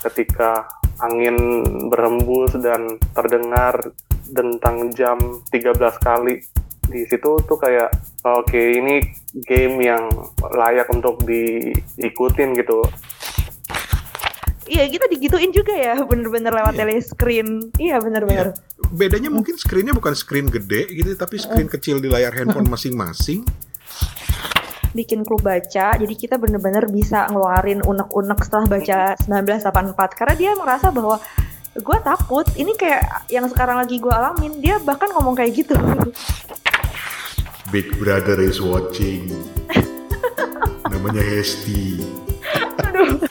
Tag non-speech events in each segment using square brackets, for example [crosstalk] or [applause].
ketika angin berembus dan terdengar tentang jam 13 kali di situ tuh kayak oke okay, ini game yang layak untuk diikutin gitu Iya kita digituin juga ya bener-bener lewat iya. telescreen. Iya bener-bener. Iya. Bedanya mungkin screennya bukan screen gede gitu, tapi screen uh. kecil di layar handphone [laughs] masing-masing. Bikin klub baca, jadi kita bener-bener bisa ngeluarin unek-unek setelah baca 1984 karena dia merasa bahwa gue takut ini kayak yang sekarang lagi gue alamin dia bahkan ngomong kayak gitu. Big Brother is watching. [laughs] Namanya Hesti. Aduh.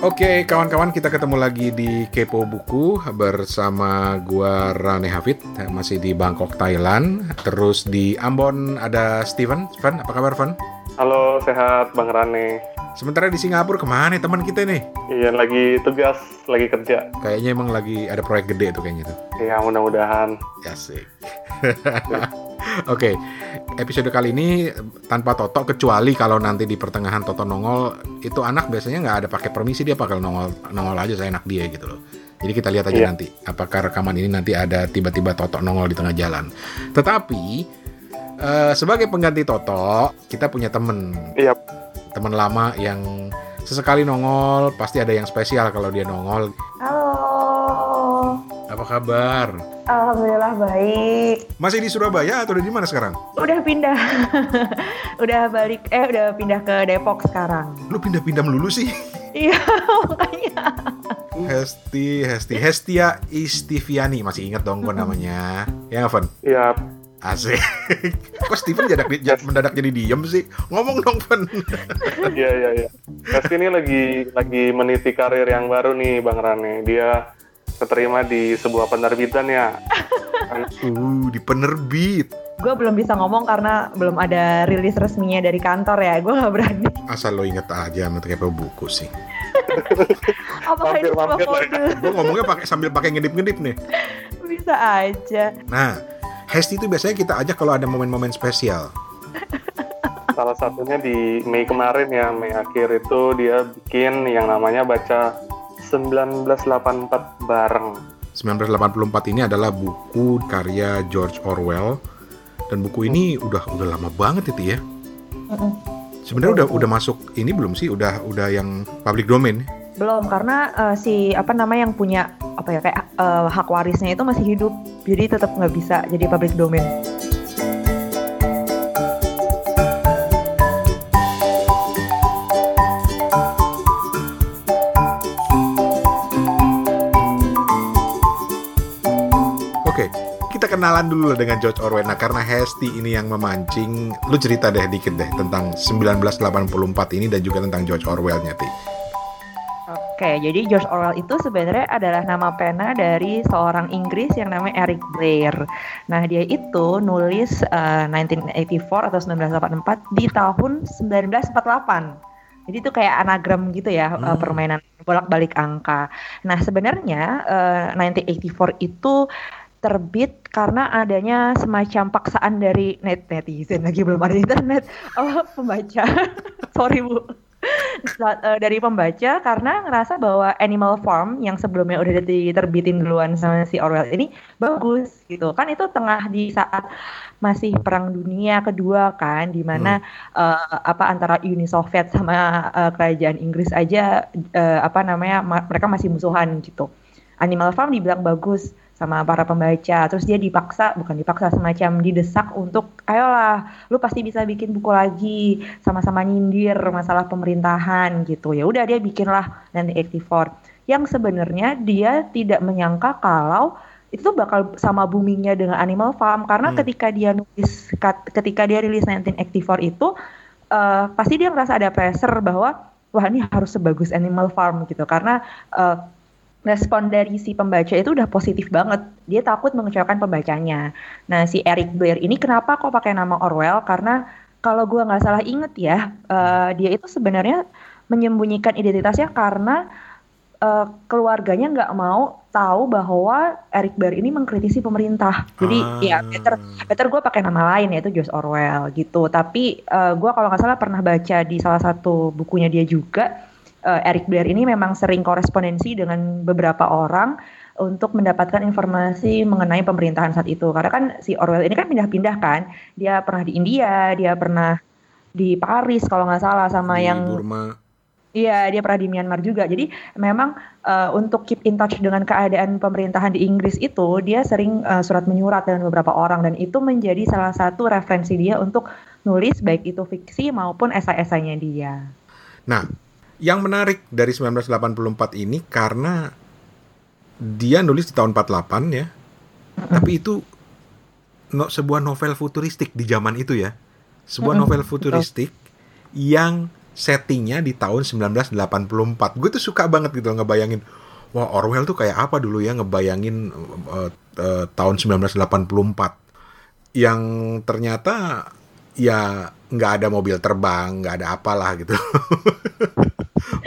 Oke, kawan-kawan kita ketemu lagi di Kepo Buku bersama gua Rane Hafid masih di Bangkok, Thailand. Terus di Ambon ada Steven. Steven, apa kabar, Van? Halo, sehat Bang Rane. Sementara di Singapura ke mana teman kita nih? Iya, lagi tugas, lagi kerja. Kayaknya emang lagi ada proyek gede tuh kayaknya tuh. Iya, mudah-mudahan. Asik. [laughs] Oke, okay. episode kali ini tanpa Toto kecuali kalau nanti di pertengahan Toto nongol itu anak biasanya nggak ada pakai permisi dia bakal nongol nongol aja saya enak dia gitu loh. Jadi kita lihat aja yeah. nanti apakah rekaman ini nanti ada tiba-tiba Toto nongol di tengah jalan. Tetapi uh, sebagai pengganti Toto kita punya temen, yep. temen lama yang sesekali nongol pasti ada yang spesial kalau dia nongol. Halo. Kabar? Alhamdulillah baik. Masih di Surabaya atau di mana sekarang? Udah pindah. [laughs] udah balik eh udah pindah ke Depok sekarang. Lu pindah-pindah melulu sih. [laughs] Iya, makanya. Hesti, Hesti, Hestia Istiviani masih ingat dong gue namanya. Ya, Evan? Iya. Asik. [laughs] Kok Steven jadak, jad, mendadak jadi diem sih? Ngomong dong, Van. Iya, iya, iya. Hesti ini lagi lagi meniti karir yang baru nih, Bang Rane. Dia keterima di sebuah penerbitan ya. uh, di penerbit. Gue belum bisa ngomong karena belum ada rilis resminya dari kantor ya. Gue nggak berani. Asal lo inget aja sama kayak buku sih. [laughs] Apa ini sebuah kode? Gue ngomongnya pakai sambil pakai ngedip-ngedip nih. Bisa aja. Nah, Hesti itu biasanya kita ajak kalau ada momen-momen spesial. Salah satunya di Mei kemarin ya, Mei akhir itu dia bikin yang namanya baca 1984 bareng. 1984 ini adalah buku karya George Orwell dan buku ini udah udah lama banget itu ya. Sebenarnya udah udah masuk ini belum sih? Udah udah yang public domain? Belum karena uh, si apa nama yang punya apa ya kayak uh, hak warisnya itu masih hidup, jadi tetap nggak bisa jadi public domain. Kenalan dulu lah dengan George Orwell. Nah, karena Hesti ini yang memancing, lu cerita deh dikit deh tentang 1984 ini dan juga tentang George Orwell-nya, Ti. Oke, jadi George Orwell itu sebenarnya adalah nama pena dari seorang Inggris yang namanya Eric Blair. Nah, dia itu nulis uh, eh, 1984 atau 1984 di tahun 1948. Jadi itu kayak anagram gitu ya hmm. uh, permainan bolak-balik angka. Nah sebenarnya uh, 1984 itu terbit karena adanya semacam paksaan dari net netizen. Lagi belum ada internet. Oh pembaca. [laughs] Sorry bu. Eh, dari pembaca karena ngerasa bahwa Animal Farm yang sebelumnya udah diterbitin duluan sama si Orwell ini bagus gitu. Kan itu tengah di saat masih perang dunia kedua kan di mana hmm. uh, apa antara Uni Soviet sama uh, kerajaan Inggris aja uh, apa namanya ma mereka masih musuhan gitu. Animal Farm dibilang bagus sama para pembaca. Terus dia dipaksa, bukan dipaksa semacam didesak untuk ayolah, lu pasti bisa bikin buku lagi, sama-sama nyindir masalah pemerintahan gitu. Ya udah dia bikinlah nanti 84. Yang sebenarnya dia tidak menyangka kalau itu bakal sama boomingnya dengan Animal Farm karena hmm. ketika dia nulis ketika dia rilis 1984 itu uh, pasti dia merasa ada pressure bahwa wah ini harus sebagus Animal Farm gitu karena uh, respon dari si pembaca itu udah positif banget. Dia takut mengecewakan pembacanya. Nah, si Eric Blair ini kenapa kok pakai nama Orwell? Karena kalau gue nggak salah inget ya, uh, dia itu sebenarnya menyembunyikan identitasnya karena uh, keluarganya nggak mau tahu bahwa Eric Bear ini mengkritisi pemerintah. Jadi ah. ya better better gue pakai nama lain yaitu George Orwell gitu. Tapi uh, gue kalau nggak salah pernah baca di salah satu bukunya dia juga uh, Eric Blair ini memang sering korespondensi dengan beberapa orang untuk mendapatkan informasi mengenai pemerintahan saat itu. Karena kan si Orwell ini kan pindah-pindah kan. Dia pernah di India, dia pernah di Paris kalau nggak salah sama di yang Burma. Iya, dia pernah di Myanmar juga. Jadi memang uh, untuk keep in touch dengan keadaan pemerintahan di Inggris itu, dia sering uh, surat menyurat dengan beberapa orang dan itu menjadi salah satu referensi dia untuk nulis baik itu fiksi maupun esai-esainya dia. Nah, yang menarik dari 1984 ini karena dia nulis di tahun 48 ya. Tapi itu no, sebuah novel futuristik di zaman itu ya. Sebuah novel futuristik yang settingnya di tahun 1984. Gue tuh suka banget gitu ngebayangin, wah Orwell tuh kayak apa dulu ya ngebayangin uh, uh, tahun 1984 yang ternyata ya nggak ada mobil terbang, nggak ada apalah gitu. [laughs]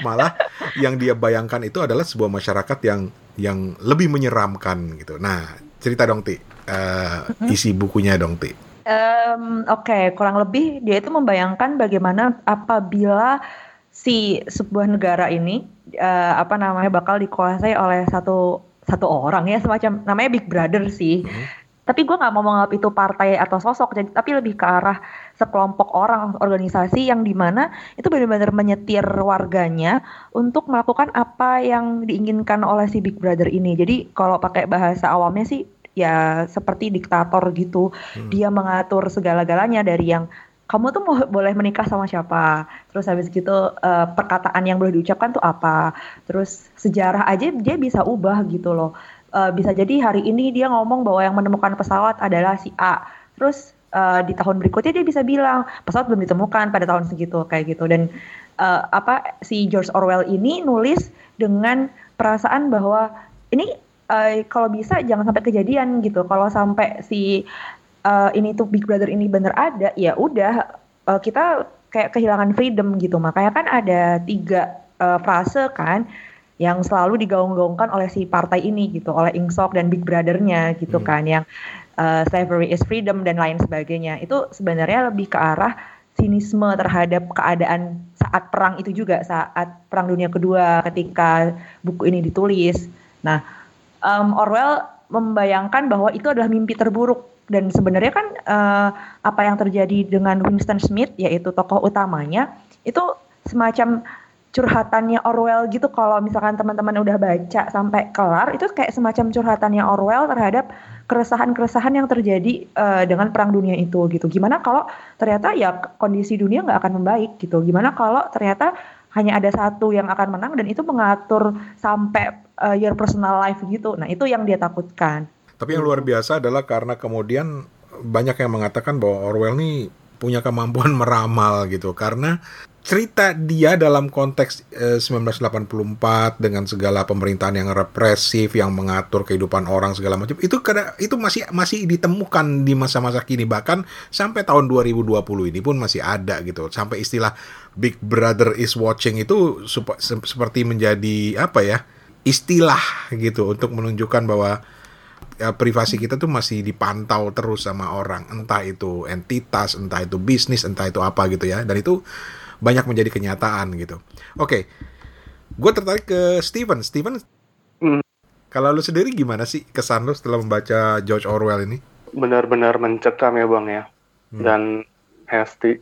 Malah yang dia bayangkan itu adalah sebuah masyarakat yang yang lebih menyeramkan gitu. Nah, cerita dong Ti, uh, isi bukunya dong Ti. Um, Oke, okay. kurang lebih dia itu membayangkan bagaimana apabila si sebuah negara ini uh, apa namanya bakal dikuasai oleh satu satu orang ya semacam namanya Big Brother sih. Hmm. Tapi gue nggak mau menganggap itu partai atau sosok, jadi tapi lebih ke arah sekelompok orang organisasi yang di mana itu benar-benar menyetir warganya untuk melakukan apa yang diinginkan oleh si Big Brother ini. Jadi kalau pakai bahasa awamnya sih ya seperti diktator gitu. Hmm. Dia mengatur segala-galanya dari yang kamu tuh mau boleh menikah sama siapa, terus habis gitu uh, perkataan yang boleh diucapkan tuh apa, terus sejarah aja dia bisa ubah gitu loh. Uh, bisa jadi hari ini dia ngomong bahwa yang menemukan pesawat adalah si A, terus uh, di tahun berikutnya dia bisa bilang pesawat belum ditemukan pada tahun segitu kayak gitu dan uh, apa si George Orwell ini nulis dengan perasaan bahwa ini uh, kalau bisa jangan sampai kejadian gitu. Kalau sampai si uh, ini tuh Big Brother ini bener ada, ya udah uh, kita kayak kehilangan freedom gitu. Makanya kan ada tiga uh, frase kan yang selalu digaung-gaungkan oleh si partai ini gitu, oleh Ingsoc dan Big Brothernya gitu hmm. kan, yang uh, slavery is freedom dan lain sebagainya. Itu sebenarnya lebih ke arah sinisme terhadap keadaan saat perang itu juga, saat perang dunia kedua ketika buku ini ditulis. Nah, um, Orwell membayangkan bahwa itu adalah mimpi terburuk dan sebenarnya kan uh, apa yang terjadi dengan Winston Smith yaitu tokoh utamanya itu semacam curhatannya Orwell gitu kalau misalkan teman-teman udah baca sampai kelar itu kayak semacam curhatannya Orwell terhadap keresahan-keresahan yang terjadi uh, dengan perang dunia itu gitu gimana kalau ternyata ya kondisi dunia nggak akan membaik gitu gimana kalau ternyata hanya ada satu yang akan menang dan itu mengatur sampai uh, your personal life gitu. Nah, itu yang dia takutkan. Tapi yang luar biasa adalah karena kemudian banyak yang mengatakan bahwa Orwell ini punya kemampuan [laughs] meramal gitu karena cerita dia dalam konteks eh, 1984 dengan segala pemerintahan yang represif yang mengatur kehidupan orang segala macam itu kada itu masih masih ditemukan di masa-masa kini. Bahkan sampai tahun 2020 ini pun masih ada gitu. Sampai istilah Big Brother is watching itu seperti menjadi apa ya istilah gitu untuk menunjukkan bahwa ya, privasi kita tuh masih dipantau terus sama orang. Entah itu entitas entah itu bisnis entah itu apa gitu ya. Dan itu banyak menjadi kenyataan gitu. Oke, okay. gue tertarik ke Steven. Steven, mm. kalau lu sendiri gimana sih kesan lu setelah membaca George Orwell ini? Benar-benar mencekam ya bang ya. Hmm. Dan Hesti,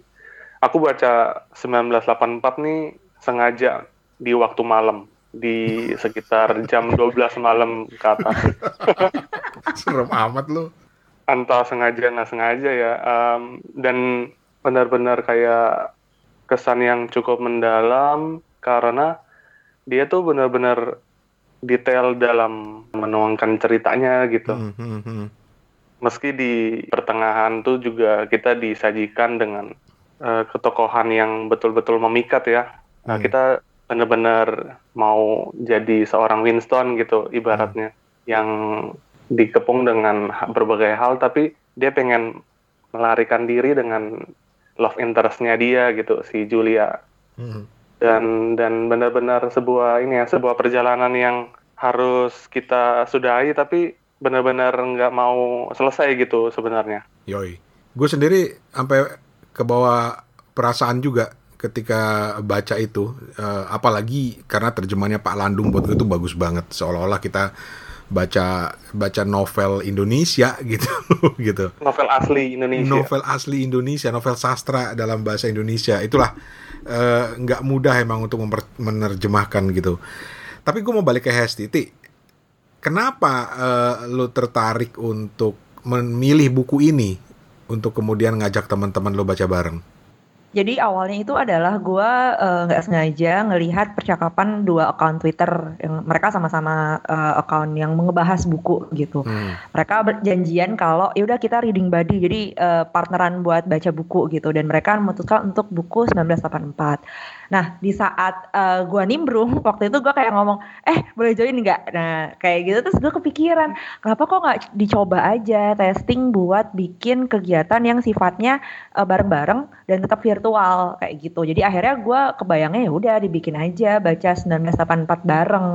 aku baca 1984 nih sengaja di waktu malam di sekitar [laughs] jam 12 malam ke atas. [laughs] Serem amat lu. Entah sengaja nggak sengaja ya. Um, dan benar-benar kayak kesan yang cukup mendalam karena dia tuh benar-benar detail dalam menuangkan ceritanya gitu. Mm -hmm. Meski di pertengahan tuh juga kita disajikan dengan uh, ketokohan yang betul-betul memikat ya. Nah, mm. kita benar-benar mau jadi seorang Winston gitu ibaratnya mm. yang dikepung dengan berbagai hal tapi dia pengen melarikan diri dengan love interestnya dia gitu si Julia. Hmm. dan dan benar-benar sebuah ini ya sebuah perjalanan yang harus kita sudahi tapi benar-benar nggak mau selesai gitu sebenarnya. Yoi, gue sendiri sampai ke bawah perasaan juga ketika baca itu, uh, apalagi karena terjemahannya Pak Landung buat gue itu bagus banget, seolah-olah kita baca baca novel Indonesia [laughs] gitu gitu. Novel asli Indonesia. Novel asli Indonesia, novel sastra dalam bahasa Indonesia. Itulah uh, nggak mudah emang untuk menerjemahkan gitu. Tapi gue mau balik ke Hesti. Ti, kenapa uh, lo tertarik untuk memilih buku ini untuk kemudian ngajak teman-teman lo baca bareng? Jadi awalnya itu adalah gue uh, nggak sengaja ngelihat percakapan dua account Twitter yang mereka sama-sama uh, account yang ngebahas buku gitu. Hmm. Mereka berjanjian kalau ya udah kita reading buddy, jadi uh, partneran buat baca buku gitu. Dan mereka memutuskan untuk buku 1984. Nah di saat uh, gue nimbrung [laughs] waktu itu gue kayak ngomong, eh boleh join nggak? Nah kayak gitu terus gue kepikiran, kenapa kok nggak dicoba aja testing buat bikin kegiatan yang sifatnya uh, bareng-bareng dan tetap virtual kayak gitu. Jadi akhirnya gue kebayangnya ya udah dibikin aja baca 1984 bareng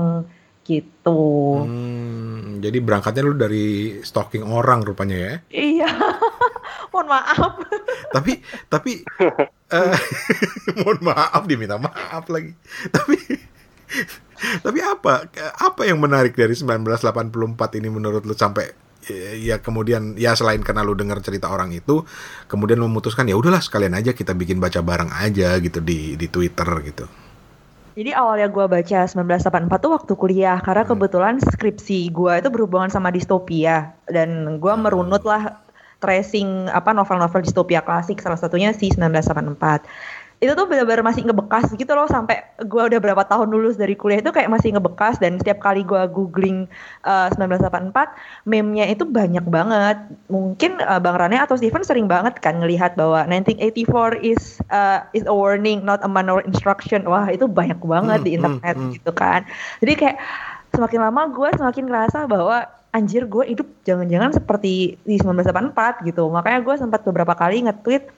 gitu. Hmm, jadi berangkatnya lu dari stalking orang rupanya ya? Iya, [laughs] mohon maaf. tapi tapi uh, [laughs] mohon maaf diminta maaf lagi. Tapi tapi apa apa yang menarik dari 1984 ini menurut lu sampai ya kemudian ya selain karena lu dengar cerita orang itu kemudian memutuskan ya udahlah sekalian aja kita bikin baca bareng aja gitu di di Twitter gitu. Jadi awalnya gue baca 1984 tuh waktu kuliah karena hmm. kebetulan skripsi gue itu berhubungan sama distopia dan gue hmm. merunut lah tracing apa novel-novel distopia klasik salah satunya si 1984 itu tuh benar-benar masih ngebekas gitu loh sampai gue udah berapa tahun lulus dari kuliah itu kayak masih ngebekas. Dan setiap kali gue googling uh, 1984 meme-nya itu banyak banget. Mungkin uh, bang Rane atau Steven sering banget kan ngelihat bahwa 1984 is uh, is a warning not a manual instruction. Wah itu banyak banget hmm, di hmm, internet hmm, gitu kan. Jadi kayak semakin lama gue semakin ngerasa bahwa anjir gue hidup jangan-jangan seperti di 1984 gitu. Makanya gue sempat beberapa kali nge-tweet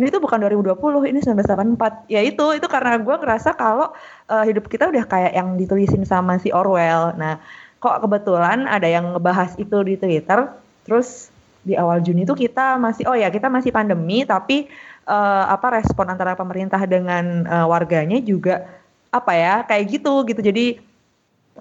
ini tuh bukan 2020 ini 1984 ya itu itu karena gue ngerasa kalau uh, hidup kita udah kayak yang ditulisin sama si Orwell. Nah kok kebetulan ada yang ngebahas itu di Twitter terus di awal Juni itu kita masih oh ya kita masih pandemi tapi uh, apa respon antara pemerintah dengan uh, warganya juga apa ya kayak gitu gitu. Jadi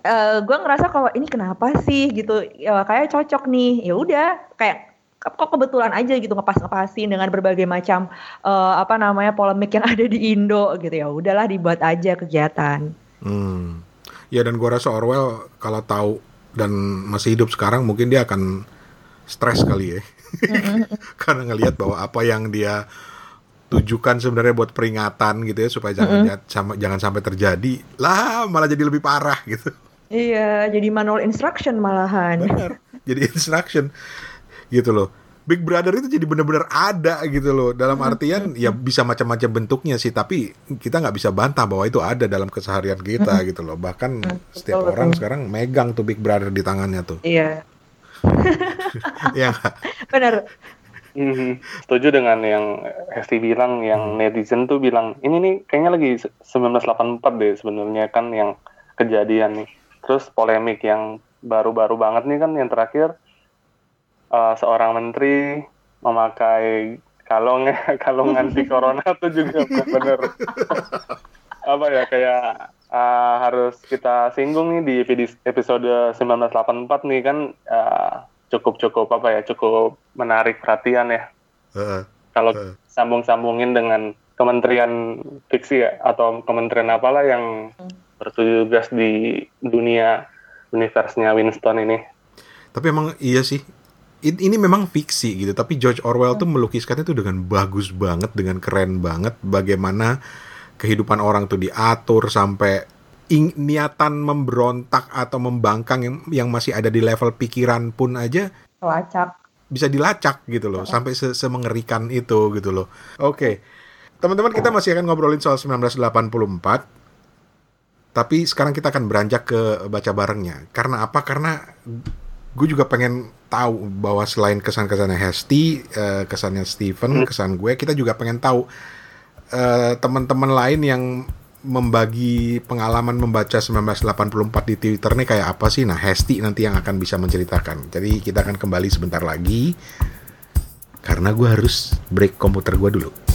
uh, gue ngerasa kalau ini kenapa sih? Gitu. Ya kayak cocok nih. Ya udah kayak kok kebetulan aja gitu ngepas-ngepasin dengan berbagai macam uh, apa namanya polemik yang [laughs] ada di Indo gitu ya udahlah dibuat aja kegiatan. Hmm. Ya dan gua rasa Orwell kalau tahu dan masih hidup sekarang mungkin dia akan stres kali ya. [laughs] Karena ngelihat bahwa apa yang dia tujukan sebenarnya buat peringatan gitu ya supaya jangan mm -hmm. jangan sampai terjadi lah malah jadi lebih parah gitu. Iya, jadi manual instruction malahan. Benar. Jadi [laughs] instruction gitu loh. Big Brother itu jadi benar-benar ada gitu loh. Dalam hmm. artian ya bisa macam-macam bentuknya sih, tapi kita nggak bisa bantah bahwa itu ada dalam keseharian kita hmm. gitu loh. Bahkan hmm, setiap betul, orang sekarang megang tuh Big Brother di tangannya tuh. Iya. [laughs] Iya. Benar. Mm-hmm. Setuju dengan yang Hesti bilang, yang hmm. netizen tuh bilang ini nih kayaknya lagi 1984 deh sebenarnya kan yang kejadian nih. Terus polemik yang baru-baru banget nih kan yang terakhir uh, seorang menteri memakai kalung [laughs] kalung anti corona itu juga benar [laughs] apa ya kayak uh, harus kita singgung nih di episode 1984 nih kan uh, cukup cukup apa ya cukup menarik perhatian ya. Uh, kalau uh. sambung-sambungin dengan kementerian fiksi ya atau kementerian apalah yang bertugas di dunia universe-nya Winston ini. Tapi emang iya sih ini memang fiksi gitu, tapi George Orwell tuh melukiskannya tuh dengan bagus banget, dengan keren banget bagaimana kehidupan orang tuh diatur sampai ing, niatan memberontak atau membangkang yang yang masih ada di level pikiran pun aja lacak bisa dilacak gitu loh, sampai se semengerikan itu gitu loh. Oke. Okay. Teman-teman kita masih akan ngobrolin soal 1984. Tapi sekarang kita akan beranjak ke baca barengnya. Karena apa? Karena gue juga pengen tahu bahwa selain kesan-kesannya Hesti, uh, kesannya Steven, hmm. kesan gue, kita juga pengen tahu uh, teman-teman lain yang membagi pengalaman membaca 1984 di Twitter nih kayak apa sih? Nah, Hesti nanti yang akan bisa menceritakan. Jadi kita akan kembali sebentar lagi karena gue harus break komputer gue dulu.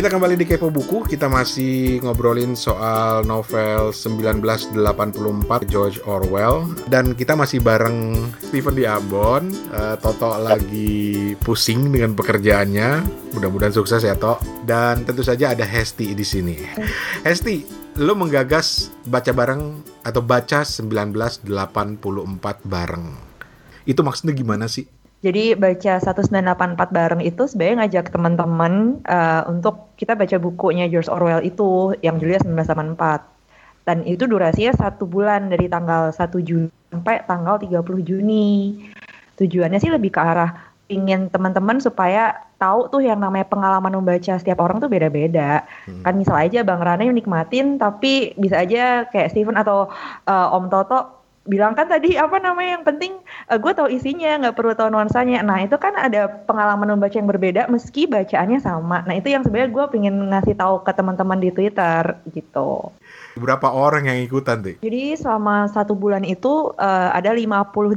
Kita kembali di Kepo Buku, kita masih ngobrolin soal novel 1984 George Orwell dan kita masih bareng Stephen di Ambon. Uh, Toto lagi pusing dengan pekerjaannya. Mudah-mudahan sukses ya, Tok. Dan tentu saja ada Hesti di sini. Hesti, lo menggagas baca bareng atau baca 1984 bareng. Itu maksudnya gimana sih? Jadi baca 1984 bareng itu sebenarnya ngajak teman-teman uh, untuk kita baca bukunya George Orwell itu yang judulnya 1984. Dan itu durasinya satu bulan dari tanggal 1 Juni sampai tanggal 30 Juni. Tujuannya sih lebih ke arah ingin teman-teman supaya tahu tuh yang namanya pengalaman membaca setiap orang tuh beda-beda. Hmm. Kan misal aja Bang Rane nikmatin tapi bisa aja kayak Steven atau uh, Om Toto bilang kan tadi apa namanya yang penting uh, gue tahu isinya nggak perlu tahu nuansanya. Nah itu kan ada pengalaman membaca yang berbeda meski bacaannya sama. Nah itu yang sebenarnya gue pengen ngasih tahu ke teman-teman di Twitter gitu. Berapa orang yang ikutan tuh jadi selama satu bulan itu uh, ada 58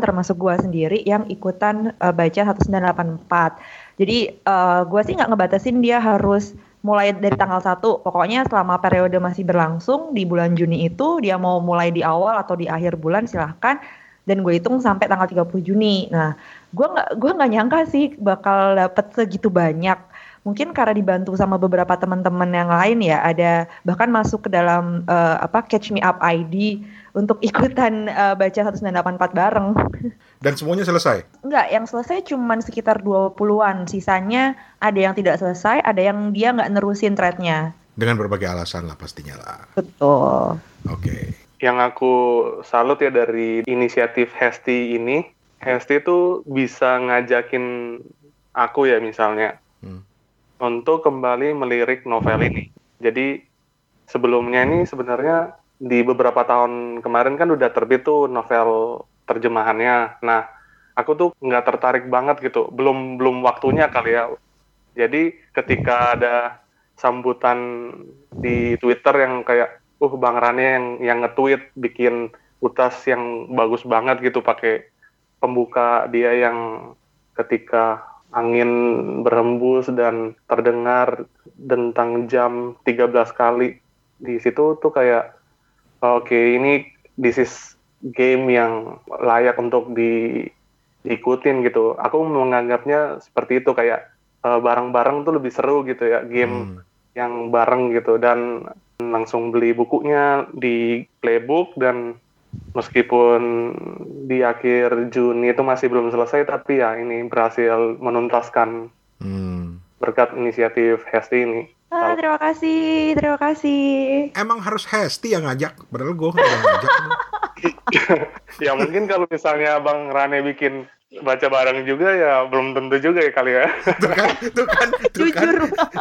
termasuk gue sendiri yang ikutan uh, baca 1984 jadi uh, gue sih nggak ngebatasin dia harus mulai dari tanggal 1 pokoknya selama periode masih berlangsung di bulan Juni itu dia mau mulai di awal atau di akhir bulan silahkan. Dan gue hitung sampai tanggal 30 Juni. Nah gue nggak gue nggak nyangka sih bakal dapet segitu banyak. Mungkin karena dibantu sama beberapa teman-teman yang lain ya ada bahkan masuk ke dalam uh, apa Catch Me Up ID untuk ikutan uh, baca 1984 bareng. Dan semuanya selesai? Enggak, yang selesai cuma sekitar 20-an. Sisanya ada yang tidak selesai, ada yang dia nggak nerusin threadnya. Dengan berbagai alasan lah pastinya lah. Betul. Oke. Okay. Yang aku salut ya dari inisiatif Hesti ini, Hesti itu bisa ngajakin aku ya misalnya hmm. untuk kembali melirik novel ini. Jadi sebelumnya ini sebenarnya di beberapa tahun kemarin kan udah terbit tuh novel terjemahannya. Nah, aku tuh nggak tertarik banget gitu. Belum belum waktunya kali ya. Jadi ketika ada sambutan di Twitter yang kayak, uh Bang Rane yang yang nge-tweet bikin utas yang bagus banget gitu pakai pembuka dia yang ketika angin berhembus dan terdengar tentang jam 13 kali di situ tuh kayak oke okay, ini this is game yang layak untuk di diikutin gitu. Aku menganggapnya seperti itu kayak uh, bareng-bareng tuh lebih seru gitu ya game hmm. yang bareng gitu dan langsung beli bukunya di playbook dan meskipun di akhir Juni itu masih belum selesai tapi ya ini berhasil menuntaskan hmm. berkat inisiatif Hesti ini. Ah, terima kasih, terima kasih. Emang harus Hesti yang ngajak, padahal gue nggak ngajak. [laughs] ya mungkin kalau misalnya Bang Rane bikin baca bareng juga ya belum tentu juga ya kali ya. [laughs] tuh kan, tuh kan, tuh kan,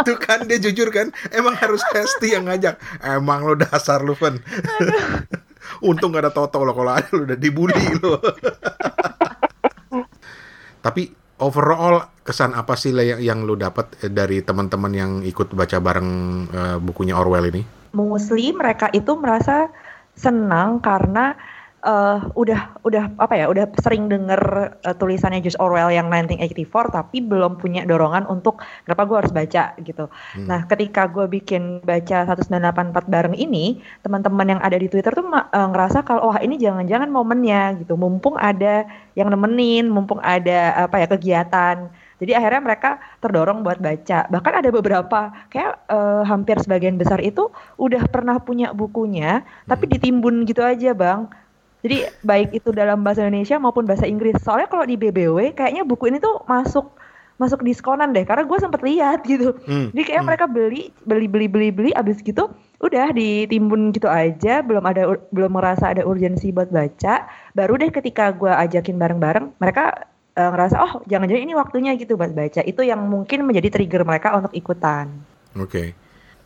tuh kan dia jujur kan. Emang harus Hesti yang ngajak. Emang lo dasar lu, Fen. Untung gak ada Toto lo kalau ada lo udah dibully lo. [laughs] Tapi overall kesan apa sih yang, yang lu dapat eh, dari teman-teman yang ikut baca bareng uh, bukunya Orwell ini? Mostly mereka itu merasa senang karena uh, udah udah apa ya udah sering denger uh, tulisannya George Orwell yang 1984 tapi belum punya dorongan untuk kenapa gue harus baca gitu. Hmm. Nah ketika gue bikin baca 1984 bareng ini teman-teman yang ada di Twitter tuh uh, ngerasa kalau wah ini jangan-jangan momennya gitu mumpung ada yang nemenin mumpung ada apa ya kegiatan. Jadi akhirnya mereka terdorong buat baca. Bahkan ada beberapa kayak uh, hampir sebagian besar itu udah pernah punya bukunya, tapi hmm. ditimbun gitu aja, Bang jadi baik itu dalam bahasa Indonesia maupun bahasa Inggris. Soalnya kalau di BBW kayaknya buku ini tuh masuk masuk diskonan deh karena gue sempet lihat gitu. Hmm. Jadi kayak hmm. mereka beli beli beli beli beli abis gitu udah ditimbun gitu aja belum ada belum merasa ada urgensi buat baca baru deh ketika gue ajakin bareng-bareng mereka uh, ngerasa oh jangan-jangan ini waktunya gitu buat baca itu yang mungkin menjadi trigger mereka untuk ikutan. Oke, okay.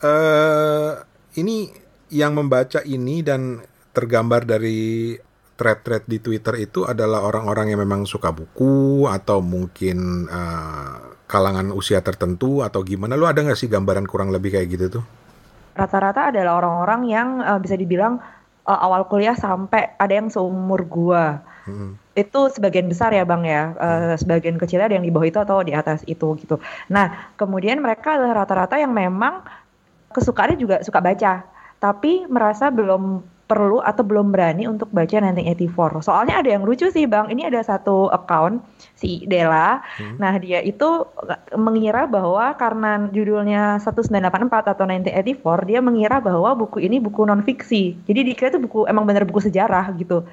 uh, eh, ini yang membaca ini dan tergambar dari thread-thread di Twitter itu adalah orang-orang yang memang suka buku atau mungkin uh, kalangan usia tertentu atau gimana? Lu ada nggak sih gambaran kurang lebih kayak gitu tuh? Rata-rata adalah orang-orang yang uh, bisa dibilang uh, awal kuliah sampai ada yang seumur gua. Hmm. Itu sebagian besar ya bang ya, uh, sebagian kecilnya ada yang di bawah itu atau di atas itu gitu. Nah kemudian mereka adalah rata-rata yang memang kesukaannya juga suka baca, tapi merasa belum perlu atau belum berani untuk baca 1984. Soalnya ada yang lucu sih Bang, ini ada satu account si Dela. Hmm. Nah, dia itu mengira bahwa karena judulnya 1984 atau 1984, dia mengira bahwa buku ini buku non fiksi. Jadi dikira itu buku emang bener buku sejarah gitu.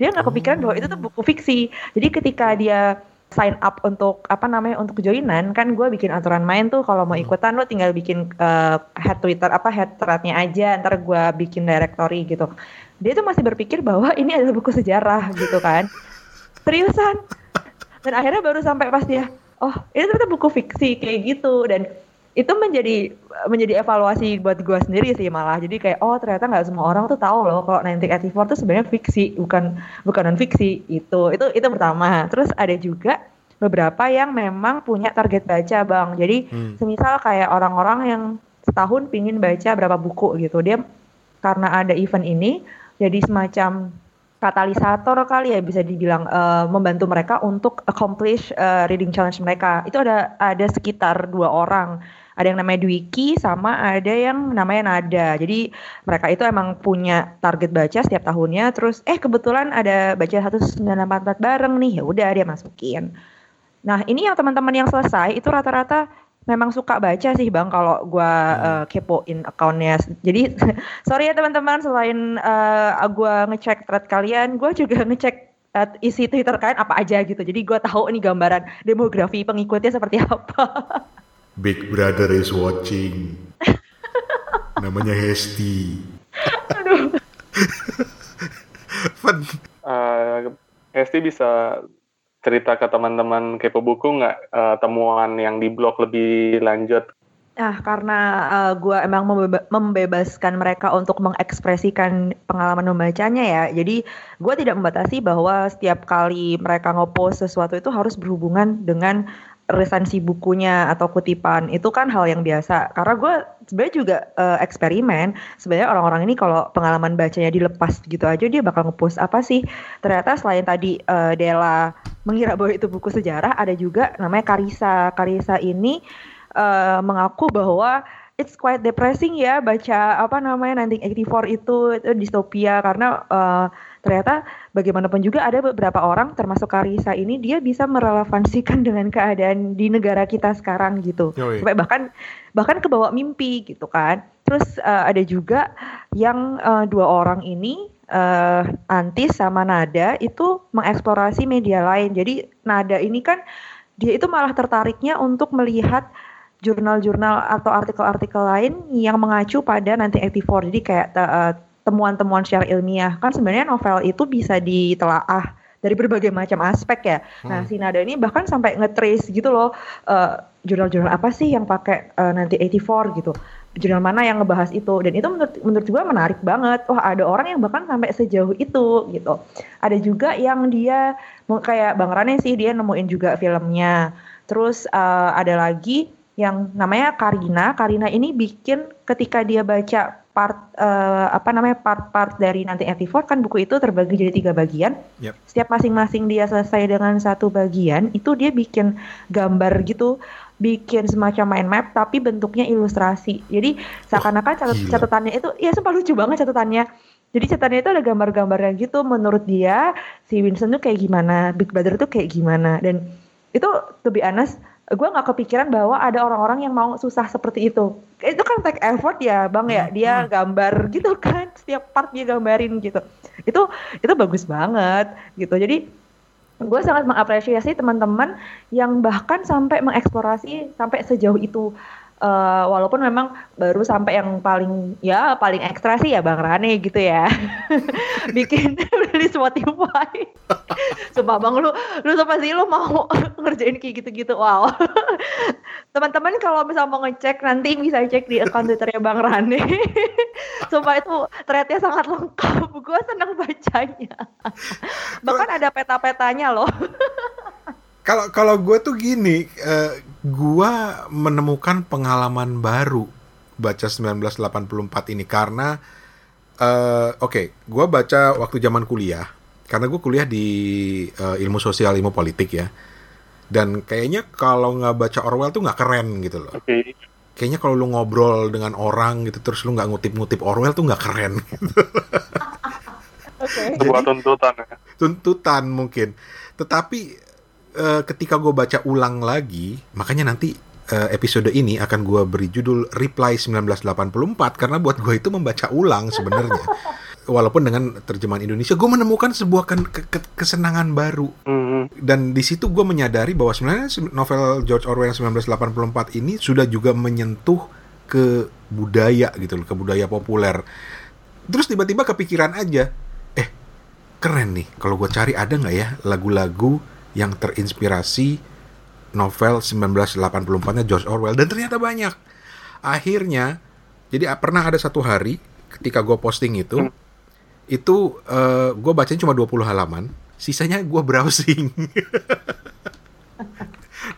Dia nggak kepikiran bahwa itu tuh buku fiksi. Jadi ketika dia sign up untuk apa namanya untuk joinan kan gue bikin aturan main tuh kalau mau hmm. ikutan lo tinggal bikin uh, head Twitter apa head threadnya aja ntar gue bikin directory gitu. Dia tuh masih berpikir bahwa [laughs] ini adalah buku sejarah gitu kan. Seriusan. Dan akhirnya baru sampai pas dia oh ini ternyata buku fiksi kayak gitu. Dan itu menjadi menjadi evaluasi buat gue sendiri sih malah. Jadi kayak oh ternyata nggak semua orang tuh tahu loh kalau 1984 tuh sebenarnya fiksi bukan bukan non fiksi itu itu itu pertama. Terus ada juga beberapa yang memang punya target baca bang. Jadi hmm. semisal kayak orang-orang yang setahun pingin baca berapa buku gitu. Dia karena ada event ini jadi semacam katalisator kali ya bisa dibilang uh, membantu mereka untuk accomplish uh, reading challenge mereka. Itu ada ada sekitar dua orang ada yang namanya Dwiki sama ada yang namanya Nada. Jadi mereka itu emang punya target baca setiap tahunnya. Terus eh kebetulan ada baca 1944 bareng nih, ya udah dia masukin. Nah ini yang teman-teman yang selesai itu rata-rata memang suka baca sih bang kalau gue uh, kepoin akunnya. Jadi [laughs] sorry ya teman-teman selain uh, eh, gue ngecek thread kalian, gue juga [laughs] ngecek uh, isi Twitter kalian apa aja gitu. Jadi gue tahu nih gambaran demografi pengikutnya seperti [laughs] apa. Big Brother is watching. Namanya Hesti. Aduh. uh, Hesti bisa cerita ke teman-teman kepo buku nggak uh, temuan yang di blog lebih lanjut? Nah, karena uh, gue emang membeba membebaskan mereka untuk mengekspresikan pengalaman membacanya ya. Jadi gue tidak membatasi bahwa setiap kali mereka ngopost sesuatu itu harus berhubungan dengan resensi bukunya atau kutipan itu kan hal yang biasa. Karena gue sebenarnya juga uh, eksperimen. Sebenarnya orang-orang ini kalau pengalaman bacanya dilepas gitu aja dia bakal ngepost apa sih? Ternyata selain tadi uh, Della mengira bahwa itu buku sejarah ada juga namanya Karisa. Karisa ini uh, mengaku bahwa it's quite depressing ya baca apa namanya 1984 itu itu distopia. Karena uh, ternyata bagaimanapun juga ada beberapa orang termasuk Karisa ini dia bisa merelevansikan [laughs] dengan keadaan di negara kita sekarang gitu. Yoi. sampai bahkan bahkan kebawa mimpi gitu kan. Terus uh, ada juga yang uh, dua orang ini uh, Antis sama Nada itu mengeksplorasi media lain. Jadi Nada ini kan dia itu malah tertariknya untuk melihat jurnal-jurnal atau artikel-artikel lain yang mengacu pada nanti 84 jadi kayak uh, temuan-temuan secara ilmiah kan sebenarnya novel itu bisa ditelaah dari berbagai macam aspek ya. Hmm. Nah, si Nada ini bahkan sampai ngetrace gitu loh uh, jurnal-jurnal apa sih yang pakai uh, nanti 84 gitu. Jurnal mana yang ngebahas itu dan itu menurut menurut gue menarik banget. Wah, ada orang yang bahkan sampai sejauh itu gitu. Ada juga yang dia kayak Bang Rane sih dia nemuin juga filmnya. Terus uh, ada lagi yang namanya Karina. Karina ini bikin ketika dia baca part uh, apa namanya part-part dari nanti 84 kan buku itu terbagi jadi tiga bagian. Yep. Setiap masing-masing dia selesai dengan satu bagian itu dia bikin gambar gitu, bikin semacam mind map tapi bentuknya ilustrasi. Jadi seakan-akan catat catatannya itu ya sempat lucu banget catatannya. Jadi catatannya itu ada gambar-gambarnya gitu menurut dia si Vincent tuh kayak gimana, Big Brother tuh kayak gimana dan itu to be honest gue nggak kepikiran bahwa ada orang-orang yang mau susah seperti itu. Itu kan take effort ya bang ya. Dia hmm. gambar [laughs] gitu kan setiap part dia gambarin gitu. Itu itu bagus banget gitu. Jadi gue sangat mengapresiasi teman-teman yang bahkan sampai mengeksplorasi sampai sejauh itu uh, walaupun memang baru sampai yang paling ya paling ekstra sih ya Bang Rane gitu ya [laughs] bikin [laughs] rilis Spotify [laughs] sumpah Bang lu lu tuh pasti lu mau ngerjain kayak gitu-gitu wow teman-teman kalau misal mau ngecek nanti bisa cek di akun twitternya Bang Rane. Sumpah itu threadnya sangat lengkap. Gue seneng bacanya. Bahkan ada peta-petanya loh. Kalau kalau gue tuh gini, uh, gue menemukan pengalaman baru baca 1984 ini karena uh, oke, okay, gue baca waktu zaman kuliah karena gue kuliah di uh, ilmu sosial ilmu politik ya dan kayaknya kalau nggak baca Orwell tuh nggak keren gitu loh. Okay. Kayaknya kalau lu ngobrol dengan orang gitu terus lu nggak ngutip-ngutip Orwell tuh nggak keren. [laughs] Gitu. Okay. Sebuah tuntutan ya. Tuntutan mungkin. Tetapi uh, ketika gue baca ulang lagi, makanya nanti uh, episode ini akan gue beri judul Reply 1984 karena buat gue itu membaca ulang sebenarnya. [laughs] walaupun dengan terjemahan Indonesia gue menemukan sebuah ke ke kesenangan baru mm-hmm. dan di situ gue menyadari bahwa sebenarnya novel George Orwell 1984 ini sudah juga menyentuh ke budaya gitu loh ke budaya populer terus tiba-tiba kepikiran aja eh keren nih kalau gue cari ada nggak ya lagu-lagu yang terinspirasi novel 1984-nya George Orwell. Dan ternyata banyak. Akhirnya jadi pernah ada satu hari ketika gue posting itu mm itu uh, eh, gue bacanya cuma 20 halaman sisanya gue browsing. [laughs]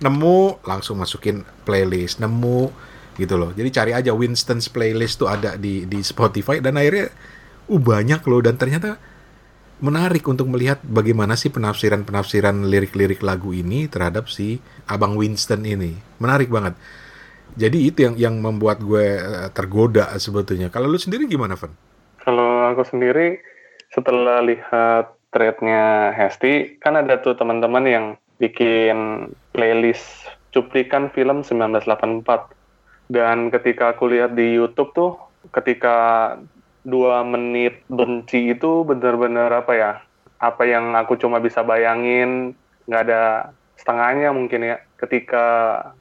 Nemu langsung masukin playlist nemu gitu loh. Jadi cari aja Winston's playlist tuh ada di di Spotify dan akhirnya uh banyak loh. Dan ternyata menarik untuk melihat bagaimana sih penafsiran-penafsiran lirik-lirik lagu ini terhadap si Abang Winston ini menarik banget jadi itu yang yang membuat gue eh, tergoda sebetulnya kalau lu sendiri gimana Van? Kalau aku sendiri setelah lihat threadnya Hesti, kan ada tuh teman-teman yang bikin playlist cuplikan film 1984. Dan ketika aku lihat di YouTube tuh, ketika dua menit benci itu benar-benar apa ya? Apa yang aku cuma bisa bayangin, nggak ada setengahnya mungkin ya. Ketika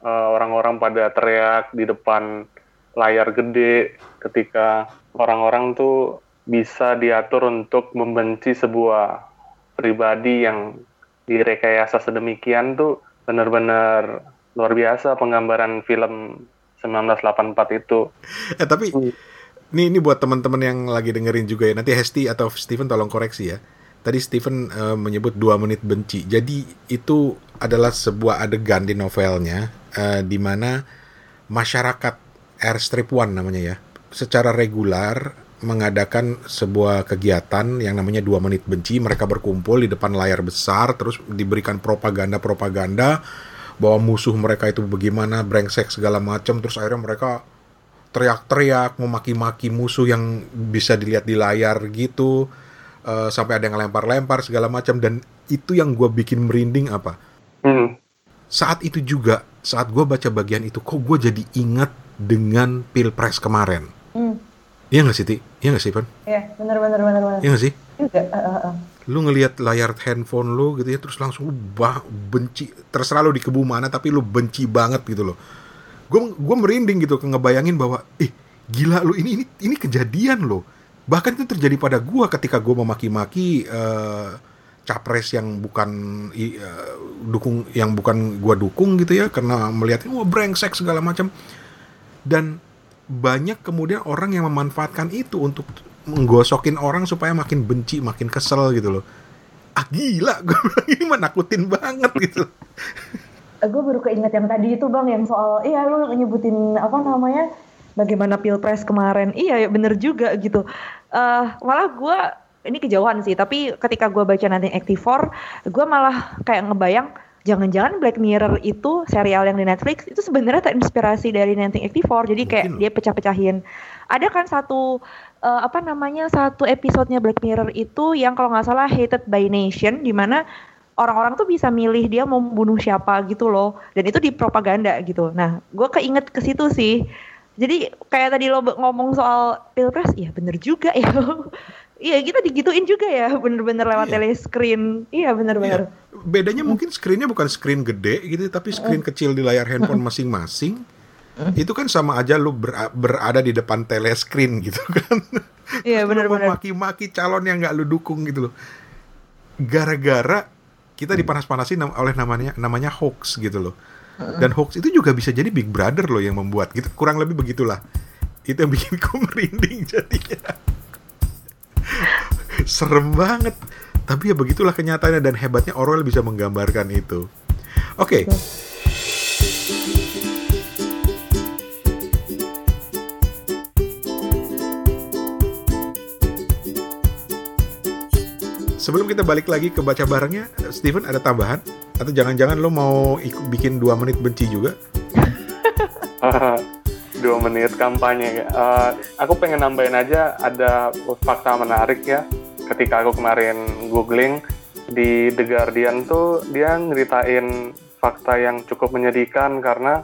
eh, orang-orang uh, pada teriak di depan layar gede, ketika orang-orang tuh bisa diatur untuk membenci sebuah pribadi yang direkayasa sedemikian tuh benar-benar luar biasa penggambaran film 1984 itu. Eh tapi hmm. Ini ini buat teman-teman yang lagi dengerin juga ya. Nanti Hesti atau Steven tolong koreksi ya. Tadi Steven uh, menyebut dua menit benci. Jadi itu adalah sebuah adegan di novelnya uh, di mana masyarakat Airstrip One namanya ya, secara regular mengadakan sebuah kegiatan yang namanya dua menit benci. Mereka berkumpul di depan layar besar, terus diberikan propaganda-propaganda bahwa musuh mereka itu bagaimana, brengsek segala macam. Terus akhirnya mereka teriak-teriak, memaki-maki musuh yang bisa dilihat di layar gitu. Uh, sampai ada yang lempar-lempar segala macam. Dan itu yang gue bikin merinding apa? Hmm. Saat itu juga, saat gue baca bagian itu, kok gue jadi ingat dengan pilpres kemarin. Hmm Iya gak sih, Ti? Iya gak sih, Pan? Iya, bener, bener, bener, bener. Iya gak sih? Juga, uh, uh, uh. Lu ngelihat layar handphone lu gitu ya, terus langsung lu bah, benci, terserah lu di kebu mana, tapi lu benci banget gitu loh. Gue gue merinding gitu, ngebayangin bahwa, eh, gila lu, ini, ini, ini kejadian loh. Bahkan itu terjadi pada gue ketika gue memaki-maki uh, capres yang bukan uh, dukung yang bukan gua dukung gitu ya karena melihat wah brengsek segala macam dan banyak kemudian orang yang memanfaatkan itu untuk menggosokin orang supaya makin benci, makin kesel gitu loh. Ah gila, gue bilang ini menakutin banget gitu. [laughs] Eh, gue baru keinget yang tadi itu bang, yang soal, iya lu nyebutin apa namanya, bagaimana pilpres kemarin. Iya, ya bener juga gitu. Uh, malah gue ini kejauhan sih, tapi ketika gue baca nanti Active gue malah kayak ngebayang jangan-jangan Black Mirror itu serial yang di Netflix itu sebenarnya terinspirasi dari 1984 jadi kayak Mungkin. dia pecah-pecahin ada kan satu uh, apa namanya satu episodenya Black Mirror itu yang kalau nggak salah Hated by Nation di mana orang-orang tuh bisa milih dia mau membunuh siapa gitu loh dan itu di propaganda gitu nah gue keinget ke situ sih jadi kayak tadi lo ngomong soal pilpres ya bener juga ya [laughs] Iya kita digituin juga ya bener-bener lewat iya. telescreen. Iya bener-bener. Iya. Bedanya mungkin screennya bukan screen gede gitu, tapi screen kecil di layar handphone masing-masing. Itu kan sama aja lu ber berada di depan telescreen gitu [laughs] kan. Iya benar-benar. Maki-maki calon yang nggak lu dukung gitu loh. Gara-gara kita dipanas-panasin oleh namanya namanya hoax gitu loh. Dan hoax itu juga bisa jadi Big Brother loh yang membuat gitu. Kurang lebih begitulah. Itu yang bikin gue merinding jadinya. [laughs] Serem banget. Tapi ya begitulah kenyataannya dan hebatnya Orwell bisa menggambarkan itu. Oke. Sebelum kita balik lagi ke baca barengnya, Steven ada tambahan? Atau jangan-jangan lo mau ikut bikin dua menit benci juga? [laughs] dua menit kampanye. Uh, aku pengen nambahin aja ada fakta menarik ya. Ketika aku kemarin googling di The Guardian tuh dia ngeritain fakta yang cukup menyedihkan karena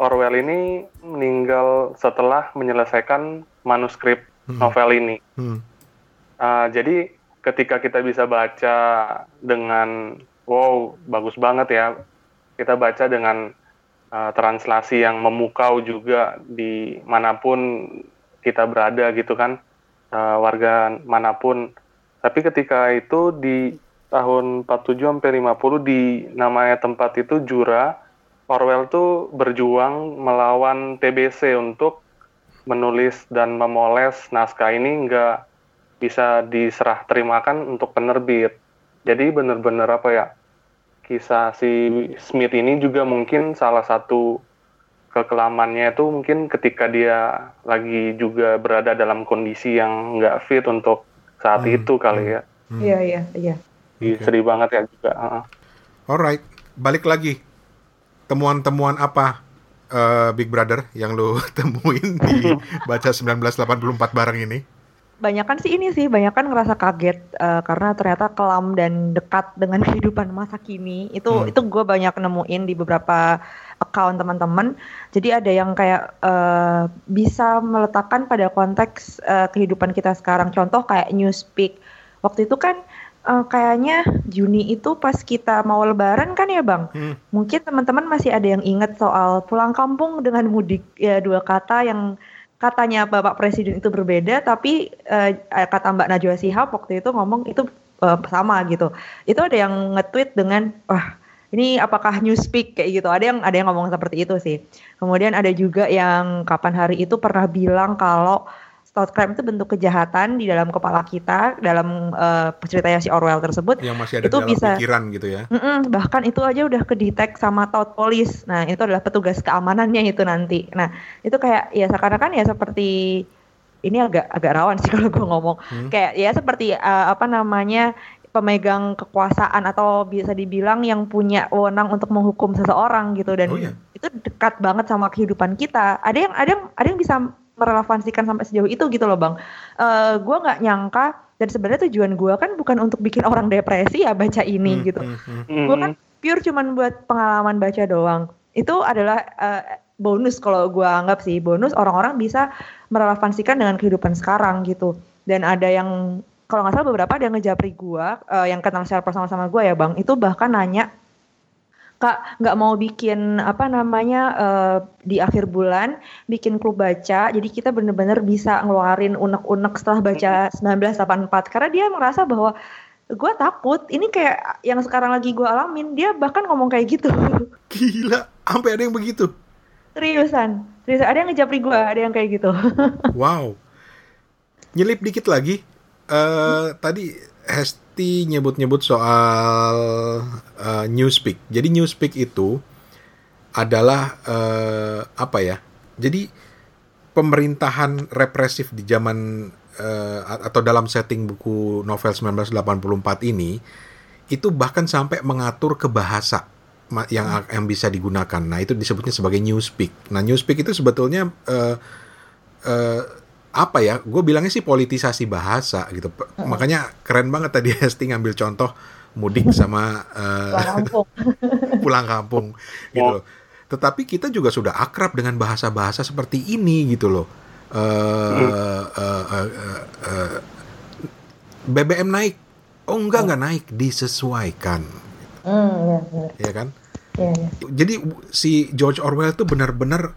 Orwell ini meninggal setelah menyelesaikan manuskrip Hmm. novel ini. Hmm. Uh, jadi ketika kita bisa baca dengan wow bagus banget ya, kita baca dengan uh, translasi yang memukau juga di mana pun kita berada gitu kan, uh, warga mana pun. Tapi ketika itu di tahun 47 sampai 50 di namanya tempat itu Jura, Orwell tuh berjuang melawan TBC untuk menulis dan memoles naskah ini nggak bisa diserah terimakan untuk penerbit. Jadi benar-benar apa ya, kisah si Smith ini juga mungkin salah satu kekelamannya itu mungkin ketika dia lagi juga berada dalam kondisi yang nggak fit untuk saat Hmm, itu kali ya. Iya iya iya. Oke. Sedih banget ya juga. heeh. Alright, balik lagi. Temuan-temuan apa eh, Big Brother yang lo [laughs] temuin di [laughs] baca 1984 bareng ini? Banyakan sih ini sih, banyakan ngerasa kaget eh, karena ternyata kelam dan dekat dengan [laughs] kehidupan masa kini. Itu Hmm. itu gue banyak nemuin di beberapa account teman-teman. Jadi ada yang kayak eh, bisa meletakkan pada konteks eh, kehidupan kita sekarang. Contoh kayak Newspeak. Waktu itu kan eh, kayaknya Juni itu pas kita mau lebaran kan ya Bang? Hmm. Mungkin teman-teman masih ada yang ingat soal pulang kampung dengan mudik ya dua kata yang katanya Bapak Presiden itu berbeda tapi eh, kata Mbak Najwa Shihab waktu itu ngomong itu eh, sama gitu. Itu ada yang nge-tweet dengan wah ini apakah newspeak kayak gitu. Ada yang ada yang ngomong seperti itu sih. Kemudian ada juga yang kapan hari itu pernah bilang kalau thought crime itu bentuk kejahatan di dalam kepala kita dalam eh, ceritanya si Orwell tersebut Yang masih ada Itu dalam bisa- pikiran gitu ya? Mm-mm, bahkan itu aja udah kedetek sama taut polis. Nah, itu adalah petugas keamanannya itu nanti. Nah, itu kayak ya seakan-akan ya seperti ini agak agak rawan sih [laughs] kalau gue ngomong. Hmm. Kayak ya seperti uh, apa namanya pemegang kekuasaan atau bisa dibilang yang punya wewenang untuk menghukum seseorang gitu dan Oh, iya. itu dekat banget sama kehidupan kita. Ada yang ada yang ada yang bisa merelevansikan sampai sejauh itu gitu loh bang. Eh gue nggak nyangka dan sebenarnya tujuan gue kan bukan untuk bikin orang depresi ya baca ini Hmm, gitu. hmm, hmm. gue kan pure cuman buat pengalaman baca doang. Itu adalah eh, bonus kalau gue anggap sih. Bonus orang-orang bisa merelevansikan dengan kehidupan sekarang gitu. Dan ada yang kalau nggak salah beberapa ada yang ngejapri gue eh, yang kenal secara personal sama gue ya bang. Itu bahkan nanya kak nggak mau bikin apa namanya eh, di akhir bulan bikin klub baca. Jadi kita bener-bener bisa ngeluarin unek-unek setelah baca 1984 karena dia merasa bahwa gue takut. Ini kayak yang sekarang lagi gue alamin. Dia bahkan ngomong kayak gitu. [laughs] Gila, sampai ada yang begitu. seriusan. Seriusan. Ada yang ngejapri gue ada yang kayak gitu. [laughs] Wow. Nyelip dikit lagi. eh tadi Hesti nyebut-nyebut soal eh, Newspeak. Jadi Newspeak itu adalah eh, apa ya? Jadi pemerintahan represif di zaman eh, atau dalam setting buku novel 1984 ini itu bahkan sampai mengatur ke bahasa yang yang bisa digunakan. Nah, itu disebutnya sebagai newspeak. Nah, newspeak itu sebetulnya eh, eh, apa ya? Gue bilangnya sih politisasi bahasa gitu. P- Makanya keren banget tadi [laughs] Hesti ngambil contoh mudik sama eh, Pulang kampung. [laughs] pulang kampung gitu loh. Tetapi kita juga sudah akrab dengan bahasa-bahasa seperti ini gitu loh. Eh, eh, eh, eh, eh, BBM naik, oh enggak enggak naik, disesuaikan, hmm, ya, bener. ya kan? ya, ya. Jadi si George Orwell itu benar-benar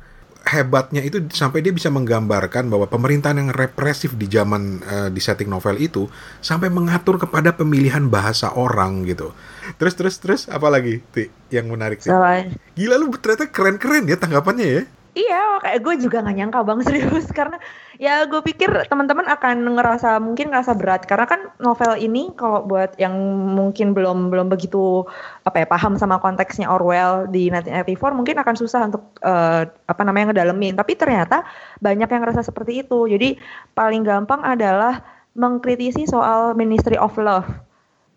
hebatnya itu sampai dia bisa menggambarkan bahwa pemerintahan yang represif di zaman uh, di setting novel itu sampai mengatur kepada pemilihan bahasa orang gitu. Terus terus terus apa lagi Ti, yang menarik sih? Gila lu ternyata keren-keren ya tanggapannya ya. Iya, kayak gue juga gak nyangka bang [laughs] serius karena ya gue pikir teman-teman akan ngerasa mungkin ngerasa berat karena kan novel ini kalau buat yang mungkin belum belum begitu apa ya paham sama konteksnya Orwell di 1984 mungkin akan susah untuk uh, apa namanya ngedalemin. Tapi ternyata banyak yang ngerasa seperti itu. Jadi paling gampang adalah mengkritisi soal Ministry of Love.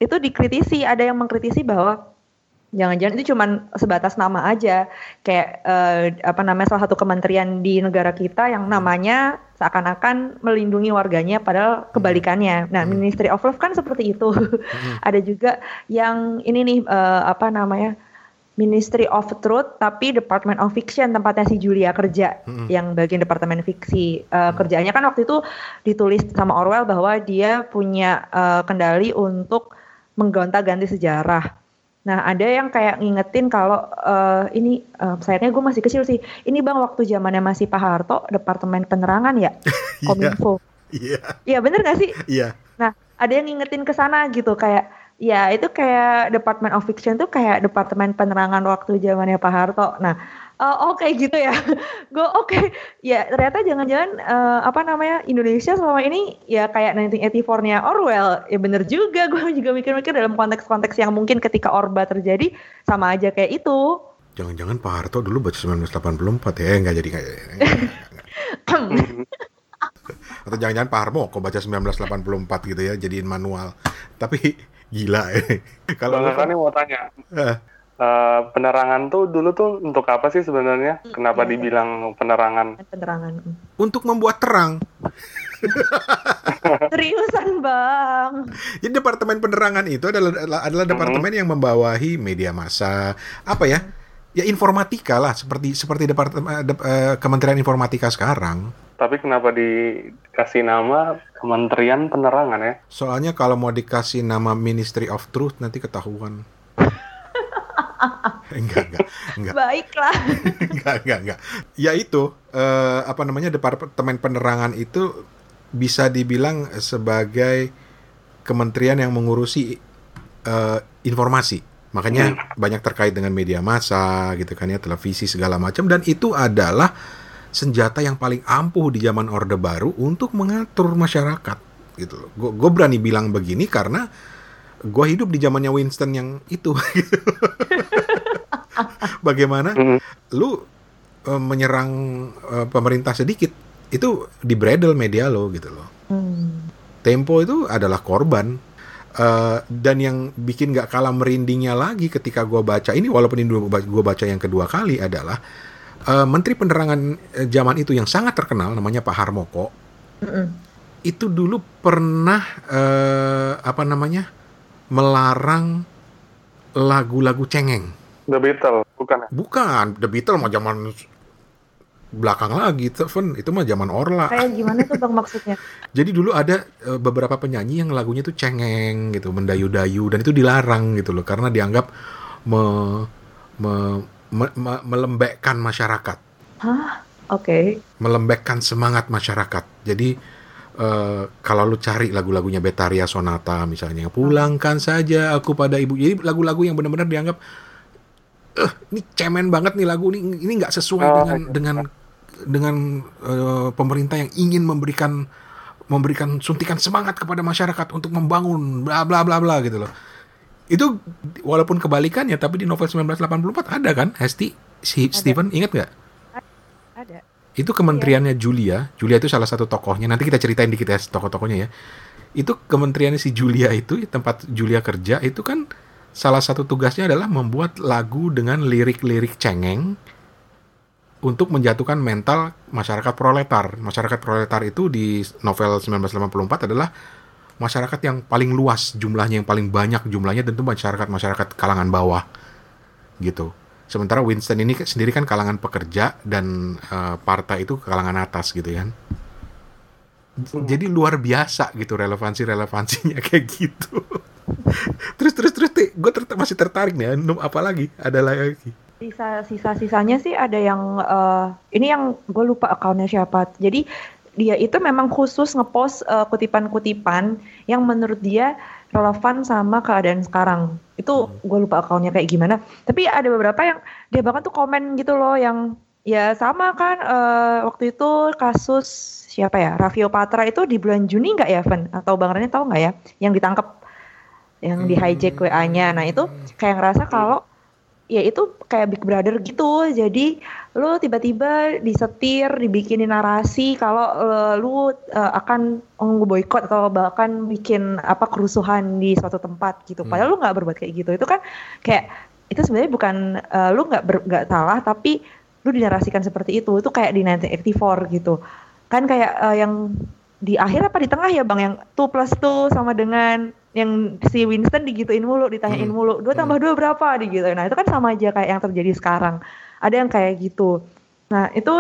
Itu dikritisi, ada yang mengkritisi bahwa Jangan-jangan itu cuma sebatas nama aja, kayak uh, apa namanya salah satu kementerian di negara kita yang namanya seakan-akan melindungi warganya, padahal kebalikannya. Nah, hmm. Ministry of Love kan seperti itu. Hmm. [laughs] Ada juga yang ini nih uh, apa namanya Ministry of Truth, tapi Department of Fiction tempatnya si Julia kerja, hmm. yang bagian departemen fiksi. Uh, hmm. Kerjaannya kan waktu itu ditulis sama Orwell bahwa dia punya uh, kendali untuk menggonta-ganti sejarah Nah, ada yang kayak ngingetin kalau uh, ini uh, sayangnya gue masih kecil sih. Ini Bang waktu zamannya masih Pak Harto, Departemen Penerangan ya, [laughs] iya. Kominfo. Iya. Iya, bener gak sih? Iya. Nah, ada yang ngingetin ke sana gitu kayak ya itu kayak Department of Fiction tuh kayak Departemen Penerangan waktu zamannya Pak Harto. Nah, uh, oke okay, gitu ya. [laughs] Gue oke. Okay. ya ternyata jangan-jangan uh, apa namanya Indonesia selama ini ya kayak 1984-nya Orwell. Ya bener juga. [laughs] Gue juga mikir-mikir dalam konteks-konteks yang mungkin ketika Orba terjadi sama aja kayak itu. Jangan-jangan Pak Harto dulu baca 1984 ya? Nggak jadi kayak atau jangan-jangan Pak Harmo kok baca 1984 gitu ya jadiin manual. Tapi gila ya. [laughs] Kalau Bang mau tanya. Uh, Uh, penerangan tuh dulu tuh untuk apa sih sebenarnya? Hmm, Kenapa ya, dibilang penerangan? Penerangan. Untuk membuat terang. [laughs] Seriusan bang. Jadi departemen penerangan itu adalah adalah hmm. departemen yang membawahi media massa, apa ya? Ya informatika lah, seperti seperti departemen de, uh, Kementerian Informatika sekarang. Tapi kenapa dikasih nama Kementerian Penerangan ya? Soalnya kalau mau dikasih nama Ministry of Truth nanti ketahuan. Enggak, enggak, enggak. Baiklah. [laughs] enggak, enggak, enggak. Ya itu, uh, apa namanya departemen penerangan itu bisa dibilang sebagai kementerian yang mengurusi uh, informasi. Makanya hmm. banyak terkait dengan media massa gitu kan ya, televisi segala macam dan itu adalah senjata yang paling ampuh di zaman Orde Baru untuk mengatur masyarakat gitu loh. Gue berani bilang begini karena gue hidup di zamannya Winston yang itu. [laughs] Bagaimana mm. lu uh, menyerang uh, pemerintah sedikit itu di bredel media lo gitu loh. Mm. Tempo itu adalah korban uh, dan yang bikin gak kalah merindingnya lagi ketika gue baca ini walaupun ini gue baca yang kedua kali adalah uh, Menteri Penerangan zaman itu yang sangat terkenal namanya Pak Harmoko. Mm -mm. Itu dulu pernah uh, apa namanya? Melarang lagu-lagu cengeng. The Beatles, bukan ya? Bukan, The Beatles mah zaman belakang lagi, Teven. Itu mah zaman Orla. Kayak gimana tuh bang maksudnya? [laughs] Jadi dulu ada e, beberapa penyanyi yang lagunya tuh cengeng gitu, mendayu-dayu dan itu dilarang gitu loh karena dianggap me, me, me, me, melembekkan masyarakat. Hah? Oke. Okay. Melembekkan semangat masyarakat. Jadi Uh, kalau lu cari lagu-lagunya Betaria Sonata misalnya pulangkan saja aku pada ibu. Jadi lagu-lagu yang benar-benar dianggap eh ini cemen banget nih lagu ini ini nggak sesuai oh, dengan okay. dengan dengan uh, pemerintah yang ingin memberikan memberikan suntikan semangat kepada masyarakat untuk membangun bla bla bla bla gitu loh. Itu walaupun kebalikannya tapi di novel 1984 ada kan? Hesti si ada. Steven ingat nggak? Ada itu kementeriannya Julia Julia itu salah satu tokohnya nanti kita ceritain dikit ya tokoh-tokohnya ya itu kementeriannya si Julia itu tempat Julia kerja itu kan salah satu tugasnya adalah membuat lagu dengan lirik-lirik cengeng untuk menjatuhkan mental masyarakat proletar. Masyarakat proletar itu di novel 1984 adalah masyarakat yang paling luas jumlahnya, yang paling banyak jumlahnya tentu masyarakat-masyarakat kalangan bawah gitu. Sementara Winston ini sendiri kan kalangan pekerja dan uh, partai itu kalangan atas gitu kan. Jadi luar biasa gitu relevansi relevansinya [laughs] kayak gitu. terus terus terus gue ter masih tertarik nih. Apa lagi? Ada lagi? Sisa sisa sisanya sih ada yang uh, ini yang gue lupa akunnya siapa. Jadi dia itu memang khusus ngepost uh, kutipan-kutipan yang menurut dia relevan sama keadaan sekarang. Itu hmm. gue lupa akunnya kayak gimana. Tapi ada beberapa yang dia bahkan tuh komen gitu loh yang ya sama kan uh, waktu itu kasus siapa ya Raffio Patra itu di bulan Juni nggak ya Ven atau Bang Rene tahu nggak ya yang ditangkap yang di hijack hmm. WA-nya. Nah itu kayak ngerasa kalau ya itu kayak Big Brother gitu. Jadi lu tiba-tiba disetir, dibikinin narasi kalau uh, lu uh, akan boykot atau bahkan bikin apa kerusuhan di suatu tempat gitu. Hmm. Padahal lu nggak berbuat kayak gitu. Itu kan kayak itu sebenarnya bukan uh, lu nggak nggak salah tapi lu dinarasikan seperti itu. Itu kayak di 1984 gitu. Kan kayak uh, yang di akhir apa di tengah ya bang yang 2 plus 2 sama dengan yang si Winston digituin mulu, ditanyain hmm. mulu, dua tambah hmm. dua berapa gitu. Nah itu kan sama aja kayak yang terjadi sekarang. Ada yang kayak gitu. Nah itu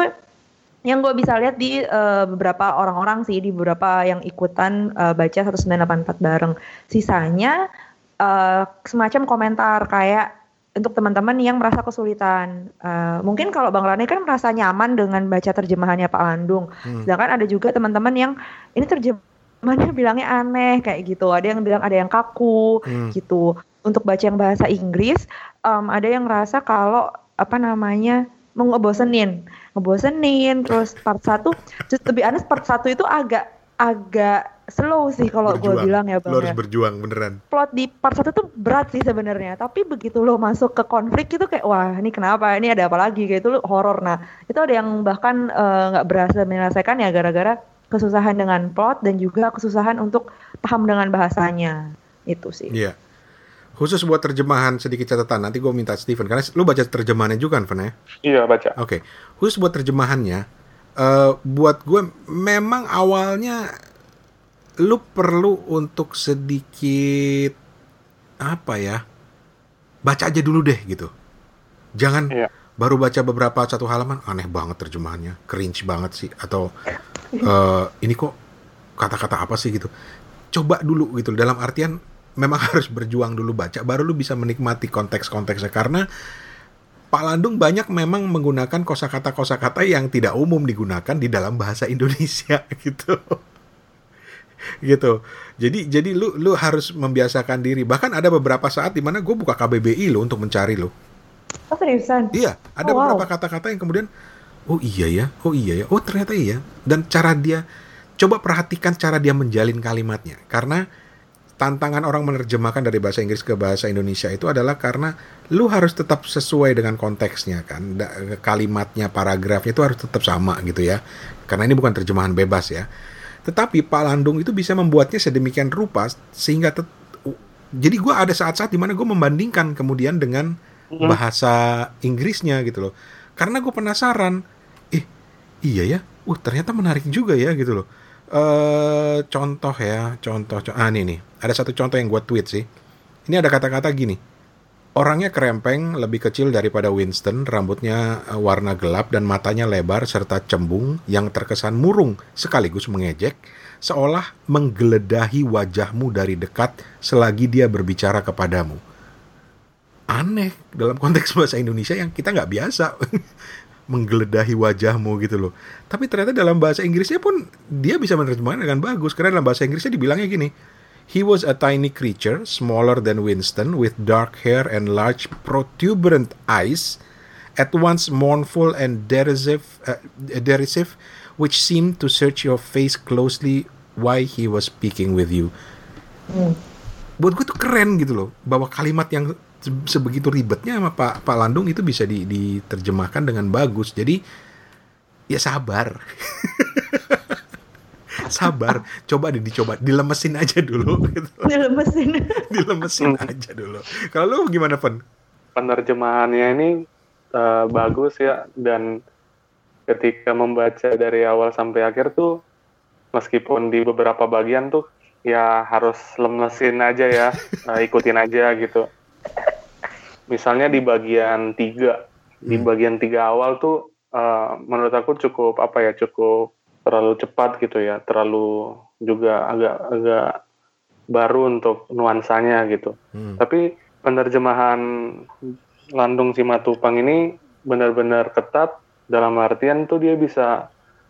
yang gue bisa lihat di uh, beberapa orang-orang sih, di beberapa yang ikutan uh, baca 1984 bareng. Sisanya uh, semacam komentar kayak untuk teman-teman yang merasa kesulitan. Uh, mungkin kalau Bang Rani kan merasa nyaman dengan baca terjemahannya Pak Landung. Hmm. Sedangkan ada juga teman-teman yang ini terjem mana bilangnya aneh kayak gitu ada yang bilang ada yang kaku hmm. gitu untuk baca yang bahasa Inggris um, ada yang ngerasa kalau apa namanya mau ngebosenin ngebosenin terus part satu just lebih aneh part satu itu agak agak slow sih kalau gue bilang ya bang lo harus ya. berjuang beneran. Plot di part satu tuh berat sih sebenarnya. Tapi begitu lo masuk ke konflik itu kayak wah ini kenapa? Ini ada apa lagi? Kayak itu lo horor. Nah itu ada yang bahkan eh, nggak uh, berhasil menyelesaikan ya gara-gara kesusahan dengan plot dan juga kesusahan untuk paham dengan bahasanya. Itu sih. Iya. Khusus buat terjemahan sedikit catatan nanti gue minta Steven karena lu baca terjemahannya juga kan, ya? Iya baca. Oke. Okay. Khusus buat terjemahannya, uh, buat gue memang awalnya lu perlu untuk sedikit apa ya? Baca aja dulu deh gitu. Jangan iya. baru baca beberapa satu halaman aneh banget terjemahannya, cringe banget sih atau uh, ini kok kata-kata apa sih gitu coba dulu gitu dalam artian memang harus berjuang dulu baca baru lu bisa menikmati konteks-konteksnya. Karena Pak Landung banyak memang menggunakan kosakata-kosakata yang tidak umum digunakan di dalam bahasa Indonesia [laughs] gitu. Gitu. Jadi jadi lu lu harus membiasakan diri. Bahkan ada beberapa saat di mana gue buka KBBI lo untuk mencari lo oh seriusan? Iya ada oh, beberapa kata-kata yang kemudian oh iya ya, oh iya ya, oh ternyata iya. Dan cara dia, coba perhatikan cara dia menjalin kalimatnya. Karena tantangan orang menerjemahkan dari bahasa Inggris ke bahasa Indonesia itu adalah karena lu harus tetap sesuai dengan konteksnya kan. Kalimatnya, paragrafnya itu harus tetap sama gitu ya. Karena ini bukan terjemahan bebas ya. Tetapi Pak Landung itu bisa membuatnya sedemikian rupa sehingga tet jadi gue ada saat-saat di mana gue membandingkan kemudian dengan hmm. bahasa Inggrisnya gitu loh. Karena gue penasaran, iya ya uh ternyata menarik juga ya gitu loh uh, contoh ya contoh, contoh ah ini nih ada satu contoh yang gue tweet sih ini ada kata-kata gini Orangnya kerempeng, lebih kecil daripada Winston, rambutnya eh, warna gelap dan matanya lebar serta cembung yang terkesan murung sekaligus mengejek, seolah menggeledahi wajahmu dari dekat selagi dia berbicara kepadamu. Aneh dalam konteks bahasa Indonesia yang kita nggak biasa. [laughs] menggeledahi wajahmu gitu loh. Tapi ternyata dalam bahasa Inggrisnya pun dia bisa menerjemahkan dengan bagus karena dalam bahasa Inggrisnya dibilangnya gini. He was a tiny creature, smaller than Winston, with dark hair and large protuberant eyes, at once mournful and derisive, uh, derisive, which seemed to search your face closely why he was speaking with you. Hmm. Buat gue tuh keren gitu loh, bahwa kalimat yang sebegitu ribetnya sama Pak Pak Landung itu bisa di, diterjemahkan dengan bagus. Jadi ya sabar. [laughs] sabar, coba deh dicoba, dilemesin aja dulu gitu. Dilemesin. [laughs] dilemesin aja dulu. Kalau lu gimana, Pen? Penerjemahannya ini uh, bagus ya dan ketika membaca dari awal sampai akhir tuh meskipun di beberapa bagian tuh ya harus lemesin aja ya, uh, ikutin aja gitu [laughs] misalnya di bagian tiga di hmm. bagian tiga awal tuh uh, menurut aku cukup apa ya cukup terlalu cepat gitu ya terlalu juga agak agak baru untuk nuansanya gitu hmm. tapi penerjemahan Landung Simatupang ini benar-benar ketat dalam artian tuh dia bisa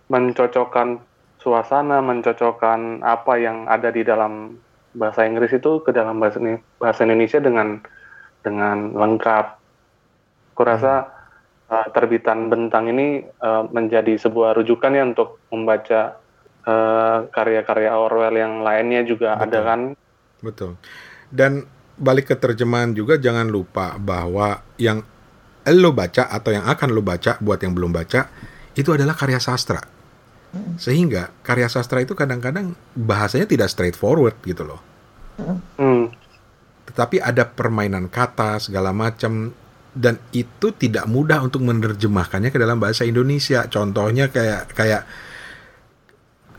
mencocokkan suasana, mencocokkan apa yang ada di dalam bahasa Inggris itu ke dalam bahasa, bahasa Indonesia dengan dengan lengkap. Kurasa uh, terbitan Bentang ini uh, menjadi sebuah rujukan ya untuk membaca karya karya-karya Orwell yang lainnya juga Betul. ada kan. Betul. Dan balik ke terjemahan juga jangan lupa bahwa yang lo baca atau yang akan lo baca buat yang belum baca itu adalah karya sastra. Sehingga karya sastra itu kadang-kadang bahasanya tidak straightforward gitu loh. Hmm. Tetapi ada permainan kata segala macam. Dan itu tidak mudah untuk menerjemahkannya ke dalam bahasa Indonesia. Contohnya kayak kayak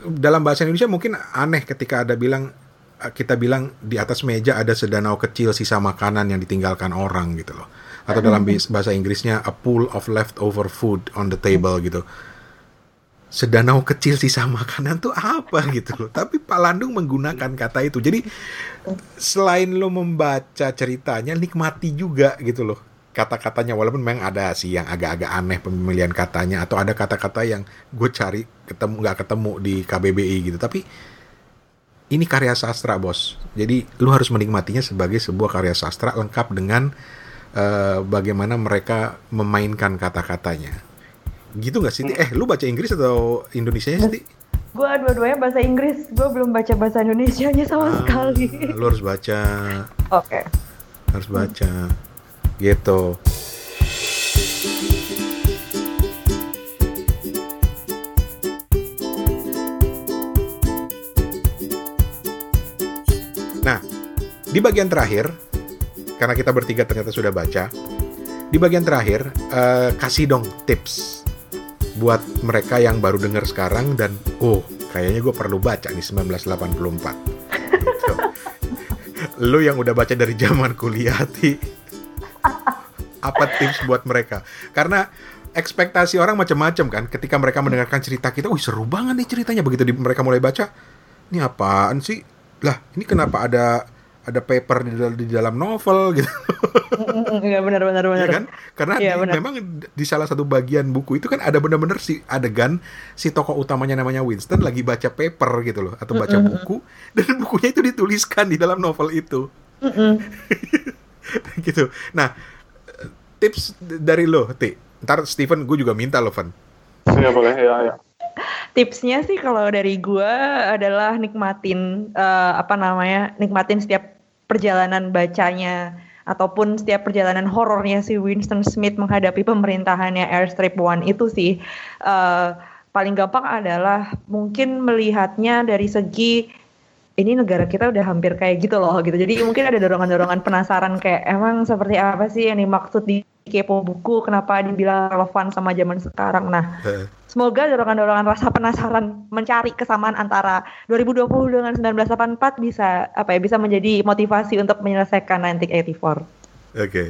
dalam bahasa Indonesia mungkin aneh ketika ada bilang kita bilang di atas meja ada sedanau kecil sisa makanan yang ditinggalkan orang gitu loh. Atau dalam bahasa Inggrisnya a pool of leftover food on the table gitu sedanau kecil sisa makanan tuh apa gitu loh. Tapi Pak Landung menggunakan kata itu. Jadi selain lo membaca ceritanya nikmati juga gitu loh kata-katanya. Walaupun memang ada sih yang agak-agak aneh pemilihan katanya atau ada kata-kata yang gue cari ketemu nggak ketemu di KBBI gitu. Tapi ini karya sastra bos. Jadi lu harus menikmatinya sebagai sebuah karya sastra lengkap dengan uh, bagaimana mereka memainkan kata-katanya. Gitu nggak sih? Eh, lu baca Inggris atau Indonesia sih? Gue dua-duanya bahasa Inggris. Gue belum baca bahasa Indonesia-nya sama ah, sekali. Lu harus baca. Oke. Okay. Harus baca. Gitu. Nah, di bagian terakhir karena kita bertiga ternyata sudah baca. Di bagian terakhir, uh, kasih dong tips buat mereka yang baru dengar sekarang dan oh kayaknya gue perlu baca nih 1984. so, [laughs] lu yang udah baca dari zaman kuliah ti apa tips buat mereka? Karena ekspektasi orang macam-macam kan ketika mereka mendengarkan cerita kita, wih seru banget nih ceritanya begitu di, mereka mulai baca. Ini apaan sih? Lah, ini kenapa ada ada paper di, di dalam novel [laughs] gitu. Iya benar benar benar. Ya kan? Karena ya, di, memang di salah satu bagian buku itu kan ada benar-benar si adegan si tokoh utamanya namanya Winston lagi baca paper gitu loh atau baca buku dan [laughs] bukunya itu dituliskan di dalam novel itu. [laughs] gitu. Nah, tips dari lo, Ti. Ntar Steven gue juga minta lo, Van. Iya boleh, ya ya tipsnya sih kalau dari gue adalah nikmatin uh, apa namanya nikmatin setiap perjalanan bacanya ataupun setiap perjalanan horornya si Winston Smith menghadapi pemerintahannya Airstrip One itu sih uh, paling gampang adalah mungkin melihatnya dari segi ini negara kita udah hampir kayak gitu loh gitu. Jadi mungkin ada dorongan-dorongan penasaran kayak emang seperti apa sih yang dimaksud di kepo buku, kenapa dibilang relevan sama zaman sekarang. Nah, semoga dorongan-dorongan rasa penasaran mencari kesamaan antara 2020 dengan 1984 bisa apa ya bisa menjadi motivasi untuk menyelesaikan 1984. Oke. [laughs] Okay.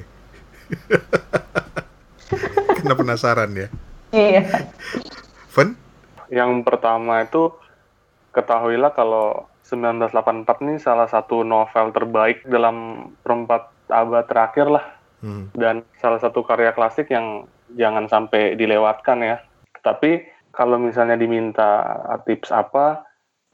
Karena penasaran ya. Iya. Fun? Yang pertama itu ketahuilah kalau 1984 ini salah satu novel terbaik dalam perempat abad terakhir lah. Hmm. Dan salah satu karya klasik yang jangan sampai dilewatkan ya. Tapi kalau misalnya diminta tips apa,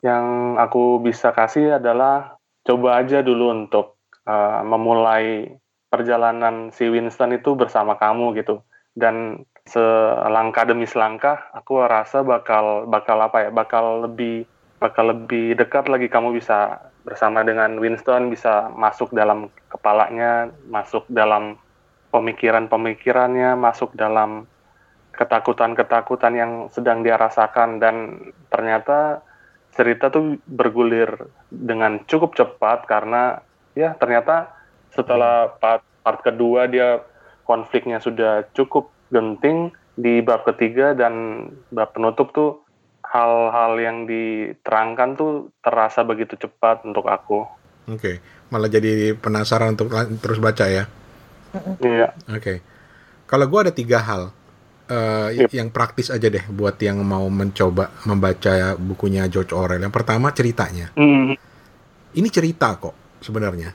yang aku bisa kasih adalah coba aja dulu untuk uh, memulai perjalanan si Winston itu bersama kamu gitu. Dan selangkah demi selangkah, aku rasa bakal bakal apa ya, bakal lebih bakal lebih dekat lagi kamu bisa bersama dengan Winston bisa masuk dalam kepalanya, masuk dalam pemikiran-pemikirannya, masuk dalam ketakutan-ketakutan yang sedang dia rasakan dan ternyata cerita tuh bergulir dengan cukup cepat karena ya ternyata setelah part, part kedua dia konfliknya sudah cukup genting di bab ketiga dan bab penutup tuh hal-hal yang diterangkan tuh terasa begitu cepat untuk aku. Oke, okay. malah jadi penasaran untuk terus baca ya. Iya. Oke, okay. kalau gue ada tiga hal uh, yep. yang praktis aja deh buat yang mau mencoba membaca bukunya George Orwell. Yang pertama ceritanya. Mm. Ini cerita kok sebenarnya.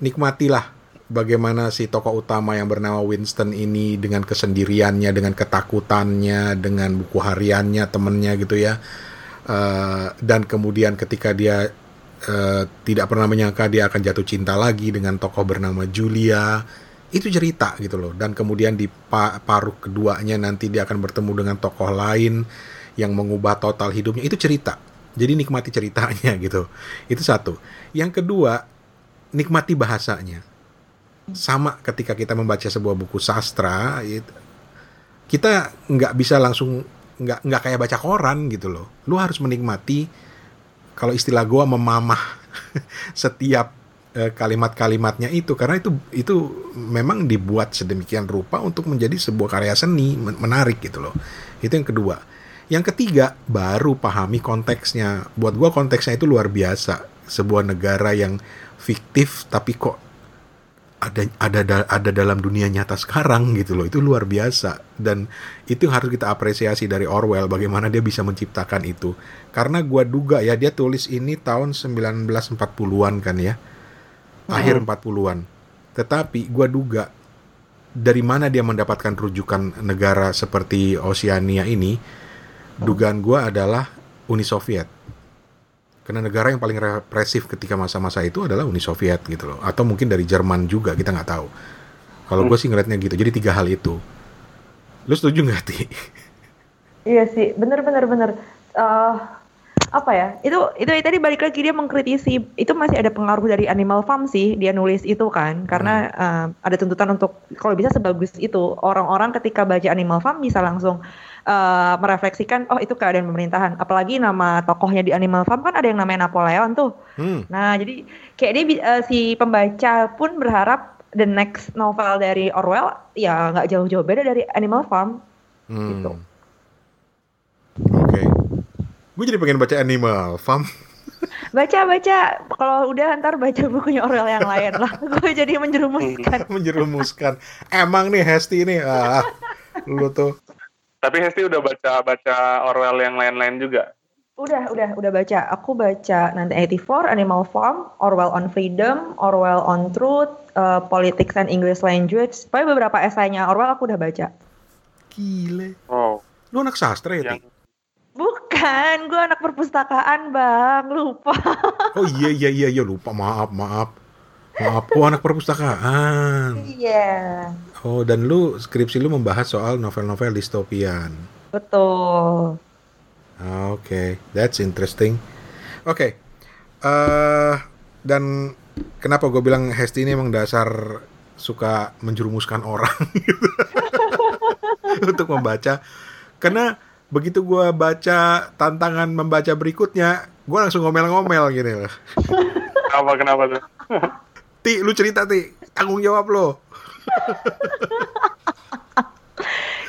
Nikmatilah bagaimana si tokoh utama yang bernama Winston ini dengan kesendiriannya, dengan ketakutannya, dengan buku hariannya temennya gitu ya. Uh, dan kemudian ketika dia uh, tidak pernah menyangka dia akan jatuh cinta lagi dengan tokoh bernama Julia, itu cerita gitu loh. Dan kemudian di pa paruh keduanya nanti dia akan bertemu dengan tokoh lain yang mengubah total hidupnya, itu cerita. Jadi nikmati ceritanya [laughs] gitu. Itu satu. Yang kedua, nikmati bahasanya sama ketika kita membaca sebuah buku sastra kita nggak bisa langsung nggak nggak kayak baca koran gitu loh lu harus menikmati kalau istilah gua memamah [laughs] setiap kalimat-kalimatnya itu. Karena itu itu memang dibuat sedemikian rupa untuk menjadi sebuah karya seni menarik gitu loh. Itu yang kedua. Yang ketiga baru pahami konteksnya. Buat gua konteksnya itu luar biasa. Sebuah negara yang fiktif tapi kok ada ada ada dalam dunia nyata sekarang gitu loh. Itu luar biasa. Dan itu harus kita apresiasi dari Orwell bagaimana dia bisa menciptakan itu. Karena gua duga ya dia tulis ini tahun 1940-an kan ya akhir 40-an tetapi gua duga dari mana dia mendapatkan rujukan negara seperti Oceania ini dugaan gua adalah Uni Soviet karena negara yang paling represif ketika masa-masa itu adalah Uni Soviet gitu loh. Atau mungkin dari Jerman juga, kita nggak tahu. Kalau hmm. gue sih ngeliatnya gitu. Jadi tiga hal itu. Lu setuju nggak, Ti? Iya sih, bener-bener bener. Uh, apa ya itu itu tadi balik lagi dia mengkritisi itu masih ada pengaruh dari Animal Farm sih dia nulis itu kan karena hmm. uh, ada tuntutan untuk kalau bisa sebagus itu orang-orang ketika baca Animal Farm bisa langsung uh, merefleksikan oh itu keadaan pemerintahan apalagi nama tokohnya di Animal Farm kan ada yang namanya Napoleon tuh hmm. nah jadi kayak dia uh, si pembaca pun berharap the next novel dari Orwell ya nggak jauh-jauh beda dari Animal Farm hmm. gitu. Gue jadi pengen baca Animal Farm baca baca kalau udah ntar baca bukunya Orwell yang lain lah [laughs] gue jadi menjerumuskan [laughs] menjerumuskan emang nih Hesti nih ah, lu tuh tapi Hesti udah baca baca Orwell yang lain-lain juga. Udah, udah, udah baca. Aku baca nanti 84, Animal Farm, Orwell on Freedom, Orwell on Truth, uh, Politics and English Language. Pokoknya beberapa esainya Orwell aku udah baca. Gile. Oh. Lu anak sastra ya, yang... Bukan, gue anak perpustakaan, Bang. Lupa. oh iya, iya, iya, iya. Lupa. Maaf, maaf. Maaf, oh anak perpustakaan. Iya. Oh, dan lu skripsi lu membahas soal novel-novel distopian. Betul. Oke, okay. that's interesting. Oke, okay. uh, eh, dan kenapa gue bilang Hesti ini emang dasar suka menjerumuskan orang [laughs] untuk membaca? Karena begitu gue baca tantangan membaca berikutnya, gue langsung ngomel-ngomel gitu. Kenapa kenapa tuh? Ti, lu cerita Ti, tanggung jawab lo.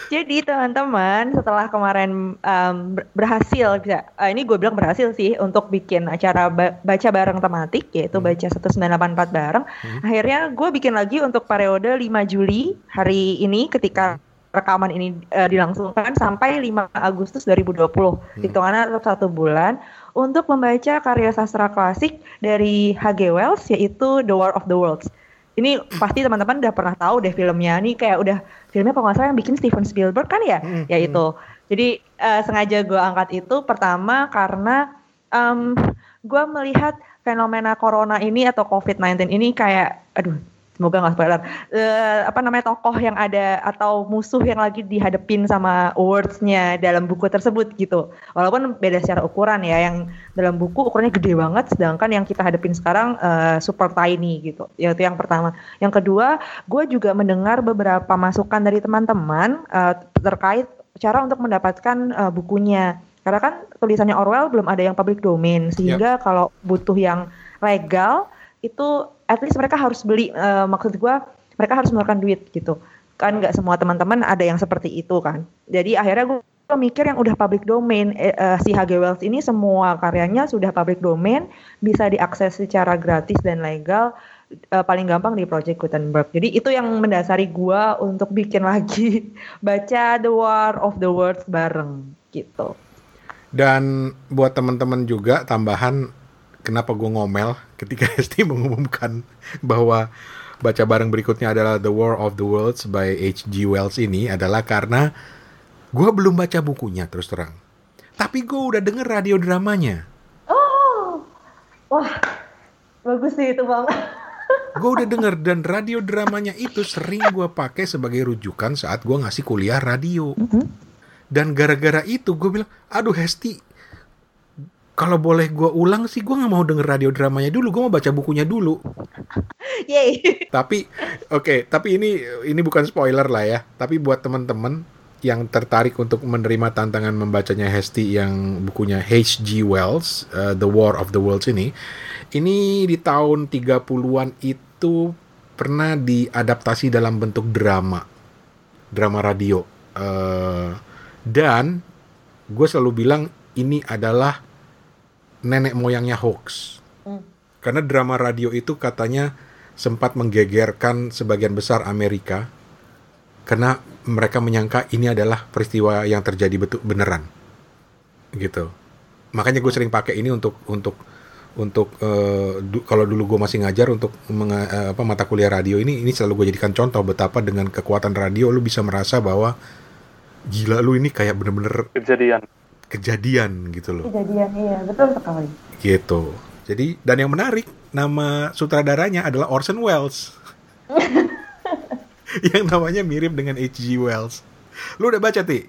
Jadi teman-teman setelah kemarin um, berhasil bisa, uh, ini gue bilang berhasil sih untuk bikin acara ba baca bareng tematik yaitu hmm. baca 1984 bareng. Hmm. Akhirnya gue bikin lagi untuk periode 5 Juli hari ini ketika rekaman ini uh, dilangsungkan sampai 5 Agustus 2020. Hmm. Hitungannya tetap satu bulan untuk membaca karya sastra klasik dari H.G. Wells yaitu The War of the Worlds. Ini pasti teman-teman udah pernah tahu deh filmnya. Ini kayak udah filmnya kalau nggak salah yang bikin Steven Spielberg kan ya, hmm, ya itu. Hmm. Jadi uh, sengaja gue angkat itu pertama karena um, gue melihat fenomena corona ini atau COVID-19 ini kayak, aduh semoga nggak spoiler. Uh, apa namanya tokoh yang ada atau musuh yang lagi dihadepin sama wordsnya dalam buku tersebut gitu. Walaupun beda secara ukuran ya yang dalam buku ukurannya gede banget sedangkan yang kita hadepin sekarang uh, super tiny gitu. Ya itu yang pertama. Yang kedua gue juga mendengar beberapa masukan dari teman-teman uh, terkait cara untuk mendapatkan uh, bukunya. Karena kan tulisannya Orwell belum ada yang public domain. Sehingga yep. kalau butuh yang legal itu at least mereka harus beli uh, maksud gue mereka harus mengeluarkan duit gitu kan nggak semua teman-teman ada yang seperti itu kan jadi akhirnya gue mikir yang udah public domain eh, uh, si H.G. Wells ini semua karyanya sudah public domain bisa diakses secara gratis dan legal uh, paling gampang di Project Gutenberg. Jadi itu yang mendasari gue untuk bikin lagi [laughs] baca The War of the Worlds bareng gitu. Dan buat teman-teman juga tambahan kenapa gue ngomel ketika [laughs] ST mengumumkan bahwa baca bareng berikutnya adalah The War of the Worlds by H.G. Wells ini adalah karena gue belum baca bukunya terus terang. Tapi gue udah denger radio dramanya. Oh, wah, bagus sih itu bang. [laughs] Gue udah denger dan radio dramanya itu sering gue pakai sebagai rujukan saat gue ngasih kuliah radio. Dan gara-gara itu gue bilang, aduh Hesti, kalau boleh gue ulang sih gue nggak mau denger radio dramanya dulu, gue mau baca bukunya dulu. [laughs] Yay. tapi oke tapi ini ini bukan spoiler lah ya tapi buat teman-teman yang tertarik untuk menerima tantangan membacanya Hesti yang bukunya H.G. Wells uh, The War of the Worlds ini ini di tahun 30-an itu pernah diadaptasi dalam bentuk drama drama radio Uh, dan gue selalu bilang ini adalah nenek moyangnya hoax. Hmm. karena drama radio itu katanya sempat menggegerkan sebagian besar Amerika karena mereka menyangka ini adalah peristiwa yang terjadi betul beneran. Gitu. Makanya gue sering pakai ini untuk untuk untuk eh, du- kalau dulu gue masih ngajar untuk menga- eh, apa mata kuliah radio ini ini selalu gue jadikan contoh betapa dengan kekuatan radio lu bisa merasa bahwa gila lu ini kayak bener-bener kejadian kejadian gitu loh Kejadian iya betul sekali. gitu. Jadi dan yang menarik nama sutradaranya adalah Orson Welles. [laughs] yang namanya mirip dengan H.G. Wells. Lu udah baca ti?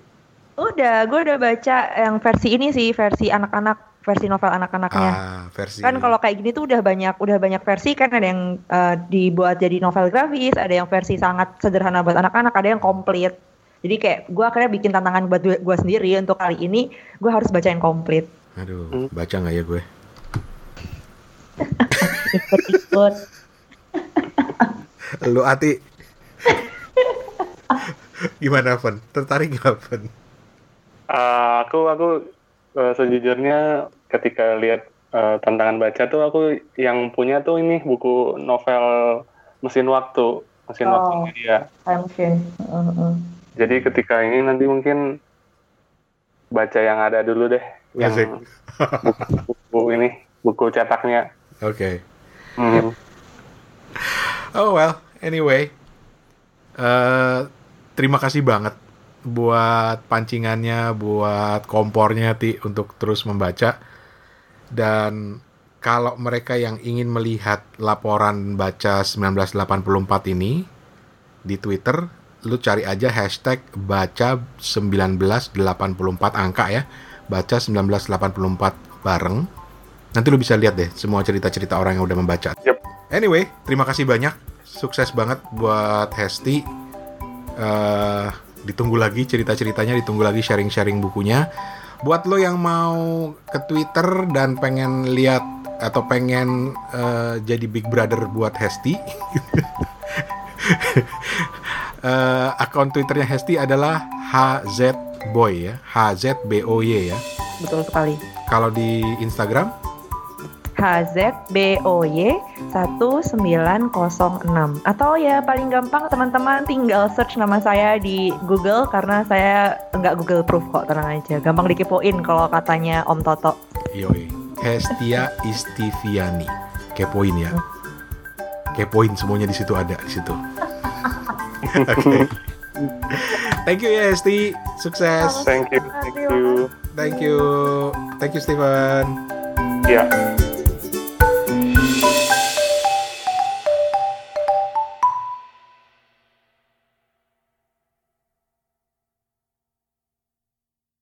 Udah, gue udah baca yang versi ini sih, versi anak-anak, versi novel anak-anaknya. Ah, versi Kan kalau kayak gini tuh udah banyak, udah banyak versi kan ada yang eh, dibuat jadi novel grafis, ada yang versi sangat sederhana buat anak-anak, ada yang komplit. Jadi kayak gue akhirnya bikin tantangan buat gue sendiri untuk kali ini, gue harus baca yang komplit. Aduh, Hmm. baca nggak ya gue? Ikut-ikut. [laughs] Lu Ati Gimana Fen? Tertarik nggak Fen? Eh, aku aku eh, sejujurnya ketika lihat eh, tantangan baca tuh aku yang punya tuh ini buku novel mesin waktu mesin Oh. waktunya dia Time machine. Heeh. Jadi ketika ini nanti mungkin baca yang ada dulu deh yang buku, buku ini buku cetaknya Oke. Hmm. Oh well, anyway. eh terima kasih banget buat pancingannya, buat kompornya Ti untuk terus membaca. Dan kalau mereka yang ingin melihat laporan baca 1984 ini di Twitter, lu cari aja hashtag baca 1984 angka ya. Baca 1984 bareng. Nanti lu bisa lihat deh semua cerita-cerita orang yang udah membaca. Yep. Anyway, terima kasih banyak. Sukses banget buat Hesti. Eh, ditunggu lagi cerita-ceritanya, ditunggu lagi sharing-sharing bukunya. Buat lo yang mau ke Twitter dan pengen lihat atau pengen eh, jadi Big Brother buat Hesti, [laughs] eh, akun Twitternya Hesti adalah HZBoy ya, HZBOY ya. Betul sekali. Kalau di Instagram, HZBOY 1906 atau ya paling gampang teman-teman tinggal search nama saya di Google karena saya nggak Google proof kok tenang aja gampang dikepoin kalau katanya Om Toto Yoi. Hestia Istiviani. Kepoin ya. Kepoin semuanya di situ ada di situ. [laughs] Oke. Thank you ya Hesti. Sukses. thank you thank you Thank you. Thank you Steven. ya